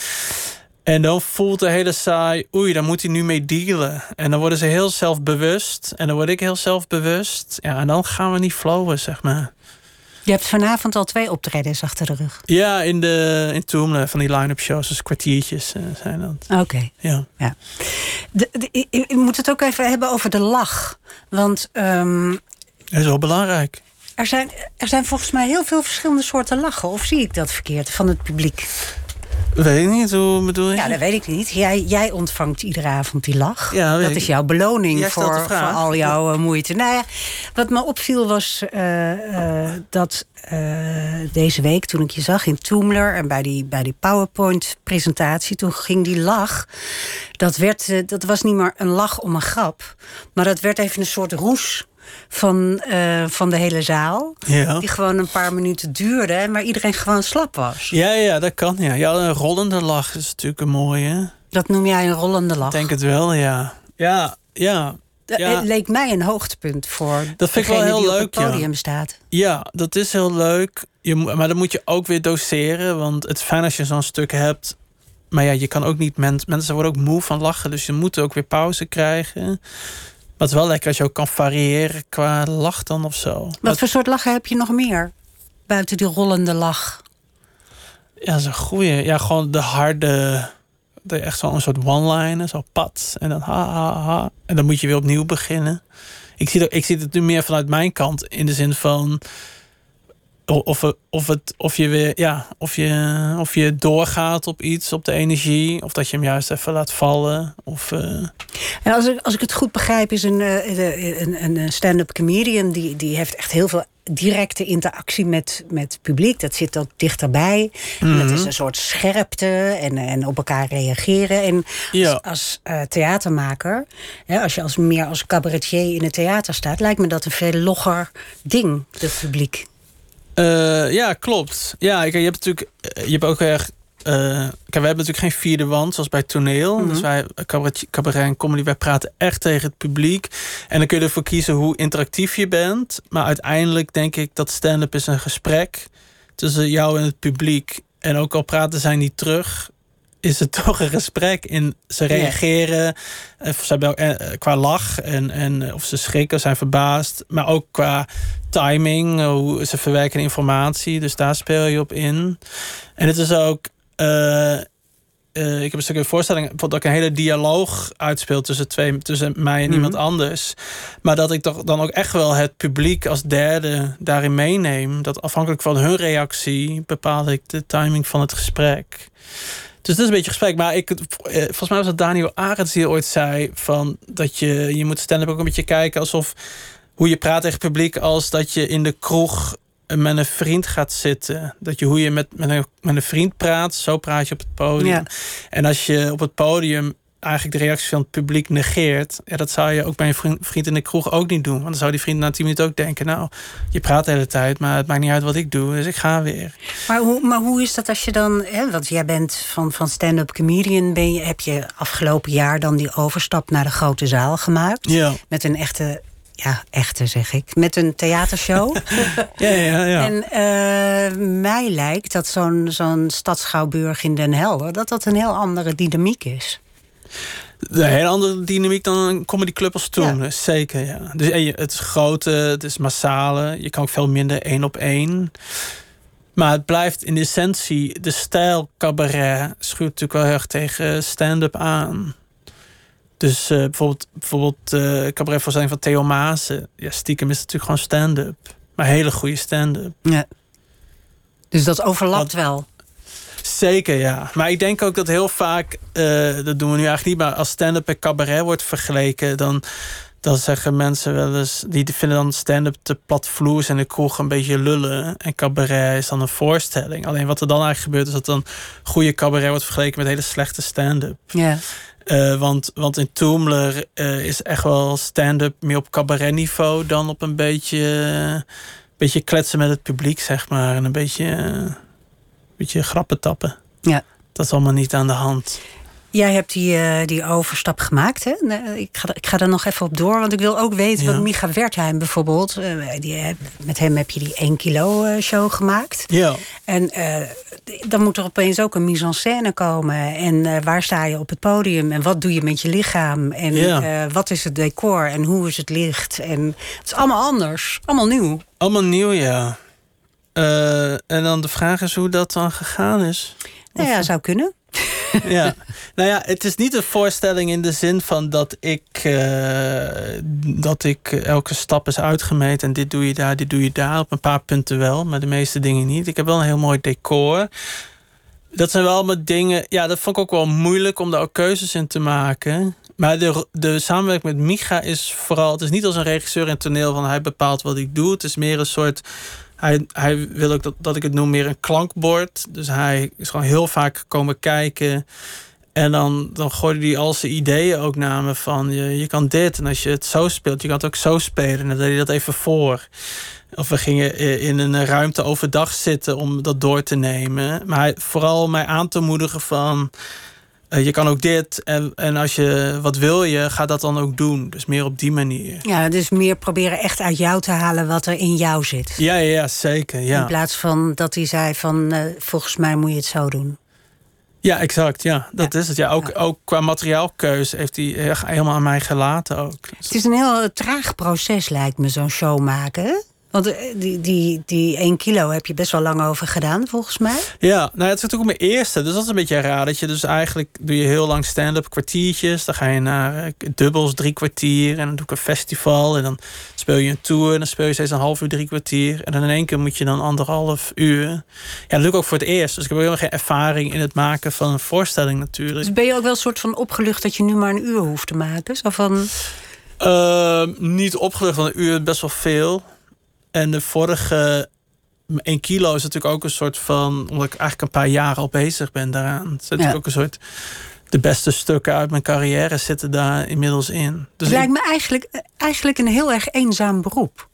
En dan voelt de hele saai, oei, daar moet hij nu mee dealen. En dan worden ze heel zelfbewust. En dan word ik heel zelfbewust. Ja, en dan gaan we niet flowen, zeg maar. Je hebt vanavond al twee optredens achter de rug. Ja, in, de, in Toomler van die line-up shows. Dus kwartiertjes eh, zijn dat. Oké. Ja. De, de- je- je moet het ook even hebben over de lach. Want ehm, Dat is wel belangrijk. er, zijn, er zijn volgens mij heel veel verschillende soorten lachen. Of zie ik dat verkeerd van het publiek? Weet ik niet, hoe bedoel je? Ja, dat weet ik niet. Jij, jij ontvangt iedere avond die lach. Ja, dat ik. is jouw beloning Jij voor, al jouw eh, moeite. Nou ja, wat me opviel was eh, eh, dat deze week, toen ik je zag in Toomler en bij die, bij die PowerPoint-presentatie, toen ging die lach. Dat, werd, dat was niet meer een lach om een grap, maar dat werd even een soort roes. Van, eh, van de hele zaal. Ja. Die gewoon een paar minuten duurde. en waar iedereen gewoon slap was. Ja, ja, dat kan. Ja, ja een rollende lach is natuurlijk een mooie. Dat noem jij een rollende lach. Ik denk het wel, ja. Ja, ja. Dat Ja. leek mij een hoogtepunt voor Dat vind ik wel heel die op leuk, het ja. podium staat. Ja, dat is heel leuk. Je, maar dan moet je ook weer doseren. Want het is fijn als je zo'n stuk hebt. Maar ja, je kan ook niet... men- mensen worden ook moe van lachen. Dus je moet ook weer pauze krijgen. Is wel lekker als je ook kan variëren qua lach dan of zo. Wat voor soort lachen heb je nog meer? Buiten die rollende lach. Ja, een goeie. Ja, gewoon de harde... De echt zo'n soort one-liner, zo pat. En dan ha, ha, ha. En dan moet je weer opnieuw beginnen. Ik zie, dat, ik zie het nu meer vanuit mijn kant. In de zin van... Of, of, het, of je weer, ja, of je, of je doorgaat op iets, op de energie. Of dat je hem juist even laat vallen. Of, eh, En als ik, als ik het goed begrijp, is een, eh, de- een, een stand-up comedian... Die, die heeft echt heel veel directe interactie met, met het publiek. Dat zit ook dichterbij. En dat Mhm. is een soort scherpte en, en op elkaar reageren. En Ja. als, als eh, theatermaker, hè, als je als, meer als cabaretier in het theater staat... lijkt me dat een veel logger ding, het publiek. Eh, ja, klopt. Ja, je hebt natuurlijk, eh, je hebt ook echt. eh, kijk, we hebben natuurlijk geen vierde wand zoals bij toneel. Mhm. Dus wij, cabaret, cabaret en comedy, wij praten echt tegen het publiek. En dan kun je ervoor kiezen hoe interactief je bent. Maar uiteindelijk denk ik dat stand-up is een gesprek tussen jou en het publiek. En ook al praten zij niet terug, is het toch een gesprek. In, ze reageren eh, ze hebben, eh, qua lach en, en of ze schrikken, zijn verbaasd. Maar ook qua timing, eh, hoe ze verwerken informatie. Dus daar speel je op in. En het is ook... ik heb een stukje voorstelling dat ik een hele dialoog uitspeel tussen, twee, tussen mij en mm iemand anders. Maar dat ik toch dan ook echt wel het publiek als derde daarin meeneem. Dat afhankelijk van hun reactie bepaal ik de timing van het gesprek. Dus dat is een beetje gesprek. Maar ik, eh, volgens mij was het Daniel Arends die ooit zei... Van dat je, je moet stand-up ook een beetje kijken alsof... hoe je praat tegen het publiek als dat je in de kroeg met een vriend gaat zitten. Dat je hoe je met, met, een, met een vriend praat, zo praat je op het podium. En als je op het podium eigenlijk de reactie van het publiek negeert, ja, dat zou je ook bij een vriend, in de kroeg ook niet doen. Want dan zou die vriend na tien minuten ook denken: Nou, je praat de hele tijd, maar het maakt niet uit wat ik doe, dus ik ga weer. Maar hoe, maar hoe is dat als je dan, hè, want jij bent van, van stand-up comedian, ben je, heb je afgelopen jaar dan die overstap naar de grote zaal gemaakt? Ja. Met een echte ja, echte zeg ik, met een theatershow. ja, ja, ja. En uh, mij lijkt dat zo'n zo'n stadschouwburg in Den Helder... dat dat een heel andere dynamiek is. Een hele andere dynamiek dan een comedyclub als toen. Zeker, ja. Dus het is grote, het is massale. Je kan ook veel minder één op één. Maar het blijft in essentie... de stijl cabaret schuurt natuurlijk wel heel erg tegen stand-up aan. Dus uh, bijvoorbeeld, bijvoorbeeld uh, cabaretvoorstelling van Theo Maassen. Ja, stiekem is het natuurlijk gewoon stand-up. Maar hele goede stand-up. Ja. Dus dat overlapt wel. Zeker, ja. Maar ik denk ook dat heel vaak, uh, dat doen we nu eigenlijk niet, maar als stand-up en cabaret wordt vergeleken, dan, dan zeggen mensen wel eens, die vinden dan stand-up te platvloers en de kroeg een beetje lullen. En cabaret is dan een voorstelling. Alleen wat er dan eigenlijk gebeurt, is dat dan goede cabaret wordt vergeleken met hele slechte stand-up. Ja. Uh, want, want in Toomler uh, is echt wel stand-up meer op cabaret niveau dan op een beetje, beetje kletsen met het publiek, zeg maar. En een beetje beetje grappen tappen. Ja. Dat is allemaal niet aan de hand. Jij hebt die, uh, die overstap gemaakt. Hè? Ik, ga, ik ga er nog even op door, want ik wil ook weten ja. wat Micha Wertheim bijvoorbeeld. Uh, die, met hem heb je die 1 kilo uh, show gemaakt. Ja. En dan moet er opeens ook een mise en scène komen. En waar sta je op het podium? En wat doe je met je lichaam? En ja. wat is het decor? En hoe is het licht? En het is allemaal anders. Allemaal nieuw. Allemaal nieuw, ja. Uh, en dan de vraag is hoe dat dan gegaan is. Nou ja, zou kunnen. ja, nou ja, het is niet een voorstelling in de zin van dat ik, uh, dat ik elke stap is uitgemeten en dit doe je daar, dit doe je daar. Op een paar punten wel, maar de meeste dingen niet. Ik heb wel een heel mooi decor. Dat zijn wel allemaal dingen, ja, dat vond ik ook wel moeilijk om daar ook keuzes in te maken. Maar de, de samenwerking met Micha is vooral, het is niet als een regisseur in toneel van hij bepaalt wat ik doe. Het is meer een soort hij, hij wil ook dat, dat ik het noem meer een klankbord. Dus hij is gewoon heel vaak komen kijken. En dan, dan gooide hij al zijn ideeën ook naar me van je, je kan dit. En als je het zo speelt, je kan het ook zo spelen. En dan deed hij dat even voor. Of we gingen in een ruimte overdag zitten om dat door te nemen. Maar hij, vooral mij aan te moedigen van je kan ook dit. En, en als je wat wil je, ga dat dan ook doen. Dus meer op die manier. Ja, dus meer proberen echt uit jou te halen wat er in jou zit. Ja, ja, zeker. Ja. In plaats van dat hij zei van uh, volgens mij moet je het zo doen. Ja, exact. Ja, dat is het. Ja, ook, ook qua materiaalkeus heeft hij helemaal aan mij gelaten ook. Het is een heel traag proces, lijkt me, zo'n show maken. Want eh, die, die, die 1 kilo heb je best wel lang over gedaan, volgens mij. Ja, nou het is natuurlijk mijn eerste. Dus dat is een beetje raar. Dat je dus eigenlijk doe je heel lang stand-up kwartiertjes. Dan ga je naar uh, dubbels drie kwartier. En dan doe ik een festival. En dan speel je een tour. En dan speel je steeds een half uur, drie kwartier. En dan in één keer moet je dan anderhalf uur. Ja, dat ik ook voor het eerst. Dus ik heb helemaal geen ervaring in het maken van een voorstelling natuurlijk. Dus ben je ook wel een soort van opgelucht dat je nu maar een uur hoeft te maken? Zo van... Uh, niet opgelucht, want een uur best wel veel. En de vorige 1 kilo is natuurlijk ook een soort van. omdat ik eigenlijk een paar jaar al bezig ben daaraan. Het is natuurlijk ook een soort. De beste stukken uit mijn carrière zitten daar inmiddels in. Dus het lijkt me eigenlijk, eigenlijk een heel erg eenzaam beroep.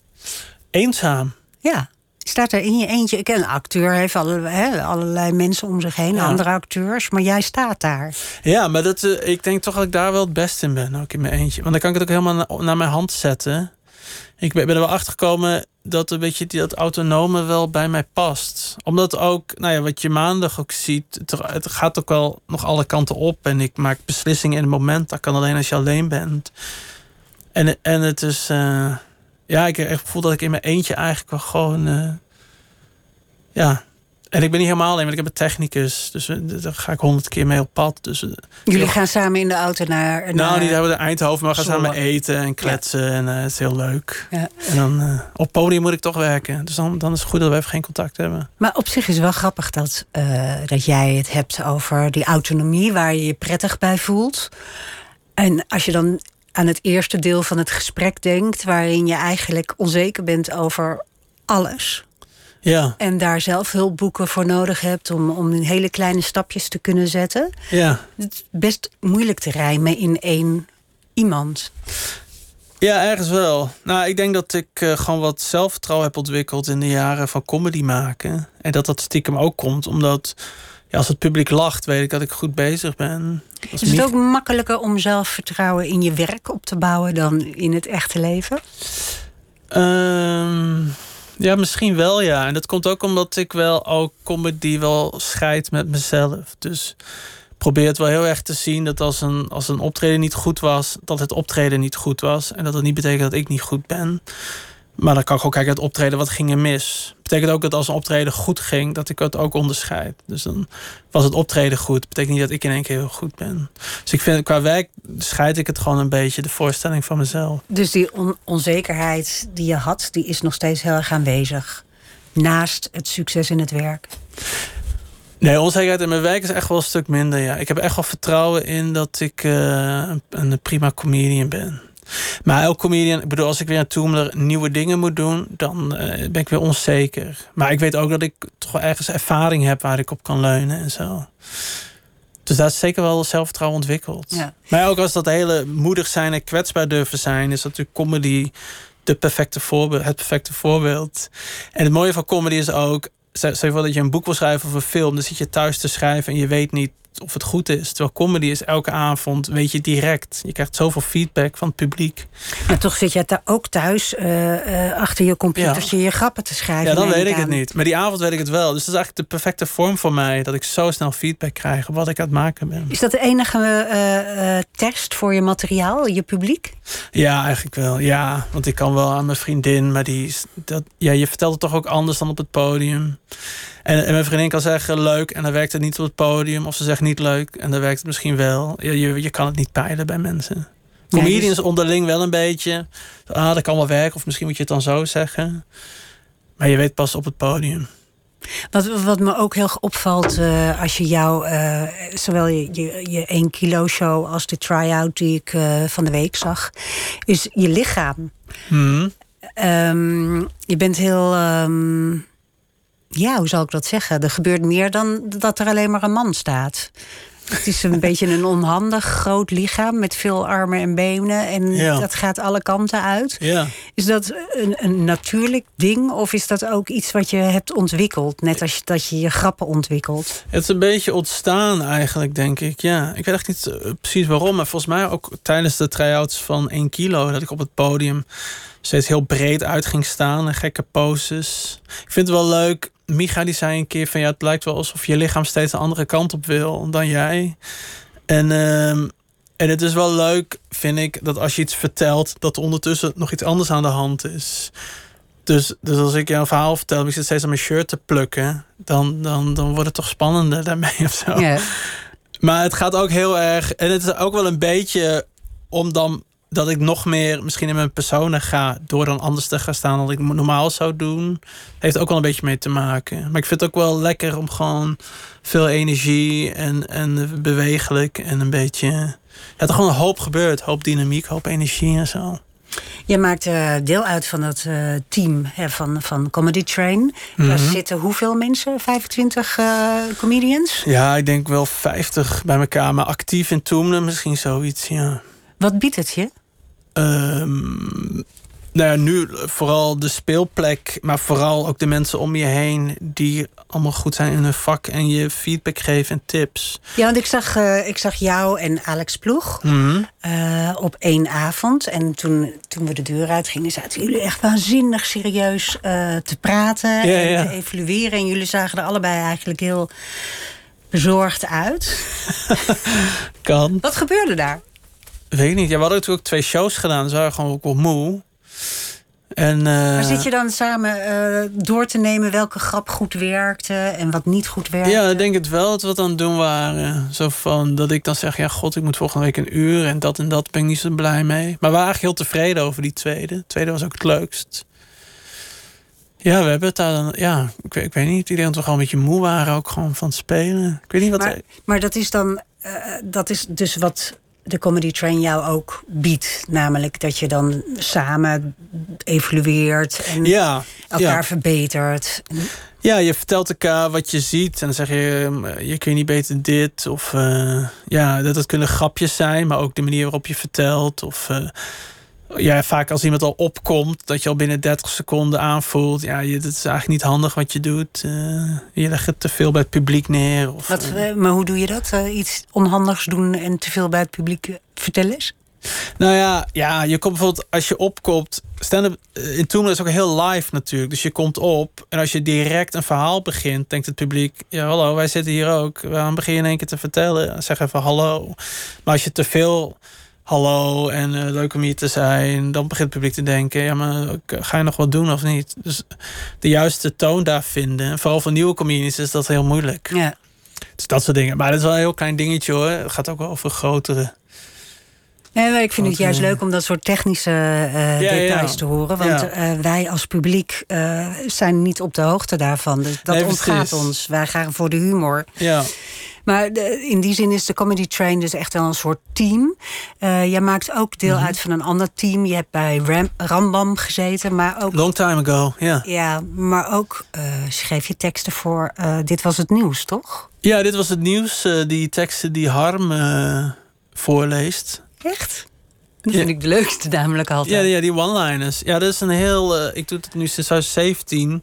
Eenzaam? Ja. Je staat er in je eentje. Ik ken een acteur, heeft allerlei, allerlei mensen om zich heen, andere acteurs, maar jij staat daar. Ja, maar dat, uh, ik denk toch dat ik daar wel het best in ben, ook in mijn eentje. Want dan kan ik het ook helemaal naar mijn hand zetten. Ik ben er wel achter gekomen dat een beetje dat autonome wel bij mij past. Omdat ook, nou ja, wat je maandag ook ziet, het, het gaat ook wel nog alle kanten op. En ik maak beslissingen in het moment. Dat kan alleen als je alleen bent. En, en het is, eh, ja, ik heb echt het gevoel dat ik in mijn eentje eigenlijk wel gewoon, eh, ja. En ik ben niet helemaal alleen, want ik heb een technicus. Dus daar ga ik honderd keer mee op pad. Dus eh, Jullie gaan samen in de auto naar... naar nou, niet hebben we de Eindhoven, maar we gaan samen eten en kletsen. En eh, het is heel leuk. Ja. En dan eh, op podium moet ik toch werken. Dus dan, dan is het goed dat we even geen contact hebben. Maar op zich is het wel grappig dat, dat jij het hebt over die autonomie waar je je prettig bij voelt. En als je dan aan het eerste deel van het gesprek denkt, waarin je eigenlijk onzeker bent over alles. Ja, En daar zelf hulpboeken voor nodig hebt om, om in hele kleine stapjes te kunnen zetten. ja. Het is best moeilijk te rijmen in één iemand. Ja, ergens wel. Nou, ik denk dat ik eh, gewoon wat zelfvertrouwen heb ontwikkeld in de jaren van comedy maken. En dat dat stiekem ook komt omdat ja, als het publiek lacht, weet ik dat ik goed bezig ben. Is het Mich- ook makkelijker om zelfvertrouwen in je werk op te bouwen dan in het echte leven? Ehm, ja, misschien wel, ja. En dat komt ook omdat ik wel ook comedy wel scheid met mezelf. Dus probeer het wel heel erg te zien dat als een, als een optreden niet goed was, dat het optreden niet goed was. En dat dat niet betekent dat ik niet goed ben. Maar dan kan ik ook kijken het optreden, wat ging er mis? Betekent ook dat als een optreden goed ging, dat ik het ook onderscheid. Dus dan was het optreden goed. Betekent niet dat ik in één keer heel goed ben. Dus ik vind qua werk scheid ik het gewoon een beetje de voorstelling van mezelf. Dus die on- onzekerheid die je had, die is nog steeds heel erg aanwezig. Naast het succes in het werk. Nee, onzekerheid in mijn werk is echt wel een stuk minder. Ja. Ik heb echt wel vertrouwen in dat ik eh, een, een prima comedian ben. Maar elk comedian, ik bedoel, als ik weer aan Toomler nieuwe dingen moet doen, dan eh, ben ik weer onzeker. Maar ik weet ook dat ik toch wel ergens ervaring heb waar ik op kan leunen en zo. Dus daar is zeker wel zelfvertrouwen ontwikkeld. Ja. Maar ook als dat hele moedig zijn en kwetsbaar durven zijn, is natuurlijk comedy de perfecte voorbeeld, het perfecte voorbeeld. En het mooie van comedy is ook, stel je voor dat je een boek wil schrijven of een film, dan zit je thuis te schrijven en je weet niet of het goed is. Terwijl comedy is elke avond, weet je direct. Je krijgt zoveel feedback van het publiek. Maar toch zit jij daar ook thuis eh, eh, achter je computertje je grappen te schrijven. Ja, dan weet ik het niet. Maar die avond weet ik het wel. Dus dat is eigenlijk de perfecte vorm voor mij. Dat ik zo snel feedback krijg op wat ik aan het maken ben. Is dat de enige eh, test voor je materiaal, je publiek? Ja, eigenlijk wel. Ja, want ik kan wel aan mijn vriendin, maar die is dat. Ja, je vertelt het toch ook anders dan op het podium. En, en mijn vriendin kan zeggen leuk en dan werkt het niet op het podium. Of ze zegt niet leuk en dan werkt het misschien wel. Je, je, je kan het niet peilen bij mensen. Nee, Comedians dus- onderling wel een beetje. Ah, dat kan wel werken. Of misschien moet je het dan zo zeggen. Maar je weet pas op het podium. Wat, wat me ook heel opvalt eh, als je jou, eh, zowel je, je, je 1 kilo show als de try-out die ik eh, van de week zag, is je lichaam. Hmm. Ehm, je bent heel. ehm, ja, hoe zal ik dat zeggen? Er gebeurt meer dan dat er alleen maar een man staat. Het is een beetje een onhandig groot lichaam met veel armen en benen. En Ja. dat gaat alle kanten uit. Ja. Is dat een, een natuurlijk ding of is dat ook iets wat je hebt ontwikkeld? Net als je, dat je je grappen ontwikkelt. Het is een beetje ontstaan eigenlijk, denk ik. Ja, ik weet echt niet eh, precies waarom. Maar volgens mij ook tijdens de try-outs van 1 kilo... dat ik op het podium steeds heel breed uit ging staan. En gekke poses. Ik vind het wel leuk. Micha die zei een keer van... ja, het lijkt wel alsof je lichaam steeds een andere kant op wil dan jij. En, ehm, en het is wel leuk, vind ik, dat als je iets vertelt... dat er ondertussen nog iets anders aan de hand is... Dus, dus als ik jou een verhaal vertel, ik zit steeds aan mijn shirt te plukken, dan, dan, dan wordt het toch spannender daarmee of zo. Maar het gaat ook heel erg. En het is ook wel een beetje om dan dat ik nog meer misschien in mijn persona ga door dan anders te gaan staan dan ik normaal zou doen. Heeft ook wel een beetje mee te maken. Maar ik vind het ook wel lekker om gewoon veel energie en, en bewegelijk en een beetje. Ja, toch gewoon een hoop gebeurt. Hoop dynamiek, hoop energie en zo. Je maakt eh, deel uit van het eh, team hè, van, van Comedy Train. Daar Mhm. zitten hoeveel mensen? 25 eh, comedians? Ja, ik denk wel 50 bij elkaar, maar actief in Toemelen misschien zoiets, ja. Wat biedt het je? Ehm, Nou ja, nu vooral de speelplek, maar vooral ook de mensen om je heen die allemaal goed zijn in hun vak en je feedback geven en tips. Ja, want ik zag, uh, ik zag jou en Alex Ploeg Mhm. uh, op één avond. En toen, toen we de deur uitgingen, zaten jullie echt waanzinnig serieus uh, te praten Ja, en ja. te evalueren. En jullie zagen er allebei eigenlijk heel bezorgd uit. Kan. Wat gebeurde daar? Weet ik niet. Ja, we hadden natuurlijk ook twee shows gedaan. Dus we waren gewoon ook wel moe. En, eh, Maar zit je dan samen eh, door te nemen welke grap goed werkte en wat niet goed werkte? Ja, ik denk het wel dat we het aan het doen waren. Zo van dat ik dan zeg, ja god, ik moet volgende week een uur en dat en dat ben ik niet zo blij mee. Maar we waren eigenlijk heel tevreden over die tweede. De tweede was ook het leukst. Ja, we hebben het daar dan, ja, ik weet, ik weet niet. Ik denk dat we gewoon een beetje moe waren ook gewoon van het spelen. Ik weet niet wat. Maar, maar dat is dan, uh, dat is dus wat de Comedy Train jou ook biedt. Namelijk dat je dan samen evalueert en ja, elkaar ja. verbetert. Ja, je vertelt elkaar wat je ziet. En dan zeg je, je kun je niet beter dit. Of uh, ja, dat het kunnen grapjes zijn. Maar ook de manier waarop je vertelt. Of uh, ja, vaak als iemand al opkomt, dat je al binnen 30 seconden aanvoelt. Ja, je, dat is eigenlijk niet handig wat je doet. Uh, je legt het te veel bij het publiek neer. Of, wat, maar hoe doe je dat? iets onhandigs doen en te veel bij het publiek vertellen is? Nou ja, ja, je komt bijvoorbeeld als je opkomt. Stand-up in Toemelen is ook heel live natuurlijk. Dus je komt op en als je direct een verhaal begint, denkt het publiek: ja, hallo, wij zitten hier ook. Waarom begin je in één keer te vertellen? Zeg even hallo. Maar als je te veel hallo en uh, leuk om hier te zijn, dan begint het publiek te denken: ja, maar ga je nog wat doen of niet? Dus de juiste toon daar vinden, vooral voor nieuwe comedians, is dat heel moeilijk. Ja. Dus dat soort dingen. Maar dat is wel een heel klein dingetje hoor. Het gaat ook wel over grotere. Nee, maar ik vind het juist leuk om dat soort technische uh, ja, details ja. te horen. Want ja. uh, wij als publiek uh, zijn niet op de hoogte daarvan. Dus dat nee, ontgaat ons. Wij gaan voor de humor. Ja. Maar de, in die zin is de Comedy Train dus echt wel een soort team. jij maakt ook deel Mhm. uit van een ander team. Je hebt bij Ram, Rambam gezeten, maar ook... Long time ago, ja. Ja, maar ook schreef je teksten voor Dit Was Het Nieuws, toch? Ja, dit was het nieuws. die teksten die Harm voorleest. Echt? Dat vind ik de leukste namelijk altijd. Ja, ja die one-liners. Ja, dat is een heel... Uh, ik doe het nu sinds 2017.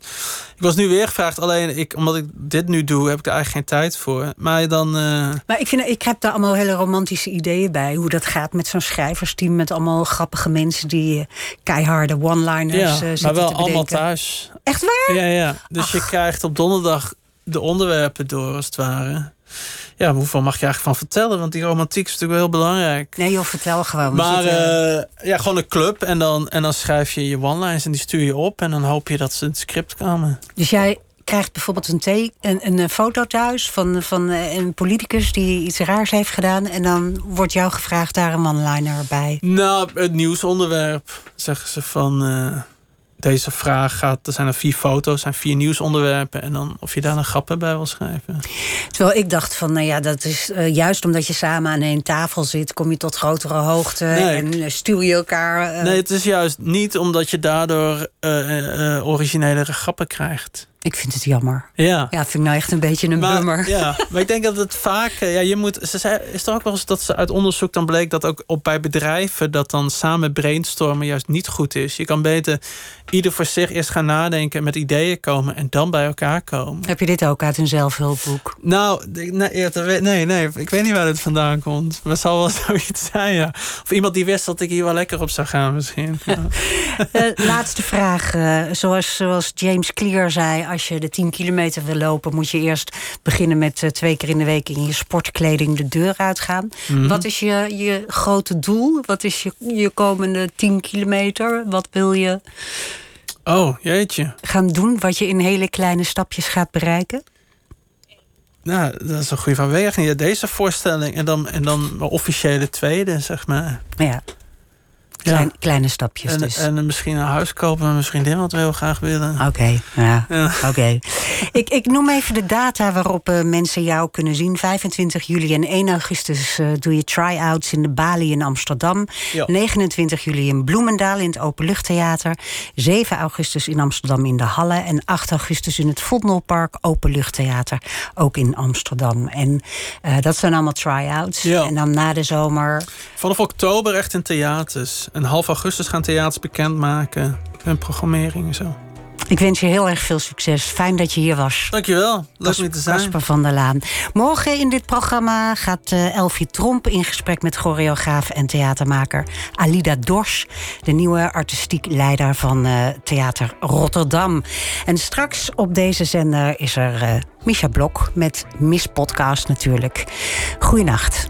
Ik was nu weer gevraagd. Alleen ik, omdat ik dit nu doe, heb ik er eigenlijk geen tijd voor. Maar dan... Uh... Maar ik, vind, ik heb daar allemaal hele romantische ideeën bij. Hoe dat gaat met zo'n schrijversteam. Met allemaal grappige mensen die uh, keiharde one-liners ja, maar wel allemaal thuis. Echt waar? Ja, ja. Dus Ach. je krijgt op donderdag de onderwerpen door, als het ware. Ja, hoeveel mag je eigenlijk van vertellen? Want die romantiek is natuurlijk wel heel belangrijk. Nee joh, vertel gewoon. Maar zitten... uh, ja, gewoon een club. En dan, en dan schrijf je je one-lines en die stuur je op. En dan hoop je dat ze in het script komen. Dus jij krijgt bijvoorbeeld een, een, een, een foto thuis van, van een politicus die iets raars heeft gedaan. En dan wordt jou gevraagd daar een one-liner bij. Nou, het nieuwsonderwerp. Zeggen ze van... Uh, deze vraag gaat, er zijn er vier foto's, zijn vier nieuwsonderwerpen. En dan of je daar een grappen bij wil schrijven. Terwijl ik dacht van, nou ja, dat is uh, juist omdat je samen aan één tafel zit, kom je tot grotere hoogte nee. en uh, stuur je elkaar. Uh... Nee, het is juist niet omdat je daardoor originelere grappen krijgt. Ik vind het jammer. Ja. Ja, vind ik nou echt een beetje een maar, bummer. Ja, maar ik denk dat het vaak... Ja, je moet, ze zei, is er ook wel eens dat ze uit onderzoek dan bleek... dat ook op bij bedrijven dat dan samen brainstormen juist niet goed is. Je kan beter ieder voor zich eerst gaan nadenken... met ideeën komen en dan bij elkaar komen. Heb je dit ook uit een zelfhulpboek? Nou, nee, nee, nee. Ik weet niet waar dit vandaan komt. Maar het zal wel zoiets zijn, ja. Of iemand die wist dat ik hier wel lekker op zou gaan misschien. Ja. uh, laatste vraag. Uh, zoals, zoals James Clear zei... als je de 10 kilometer wil lopen... moet je eerst beginnen met uh, twee keer in de week... in je sportkleding de deur uitgaan. Mm -hmm. Wat is je, je grote doel? Wat is je, je komende 10 kilometer? Wat wil je... Oh, jeetje. Gaan doen wat je in hele kleine stapjes gaat bereiken? Nou, dat is een goede vanwege. Deze voorstelling en dan, en dan officiële tweede, zeg maar. Ja. Klein. Kleine stapjes en, dus. En misschien een huis kopen met mijn vriendin, wat we heel graag willen. Oké, okay, ja. oké. Okay. ik, ik noem even de data waarop uh, mensen jou kunnen zien. 25 juli en 1 augustus uh, doe je try-outs in de Bali in Amsterdam. Ja. 29 juli in Bloemendaal in het Openluchttheater. 7 augustus in Amsterdam in de Halle. En 8 augustus in het Vondelpark Openluchttheater. Ook in Amsterdam. En uh, dat zijn allemaal try-outs. En dan na de zomer... Vanaf oktober echt in theaters. En half augustus gaan theaters bekendmaken. En programmering en zo. Ik wens je heel erg veel succes. Fijn dat je hier was. Dankjewel. Leuk om te zijn. Casper van der Laan. Morgen in dit programma gaat uh, Elfie Tromp in gesprek met choreograaf en theatermaker Alida Dors, de nieuwe artistiek leider van uh, Theater Rotterdam. En straks op deze zender is er uh, Misha Blok met Miss Podcast natuurlijk. Goeienacht.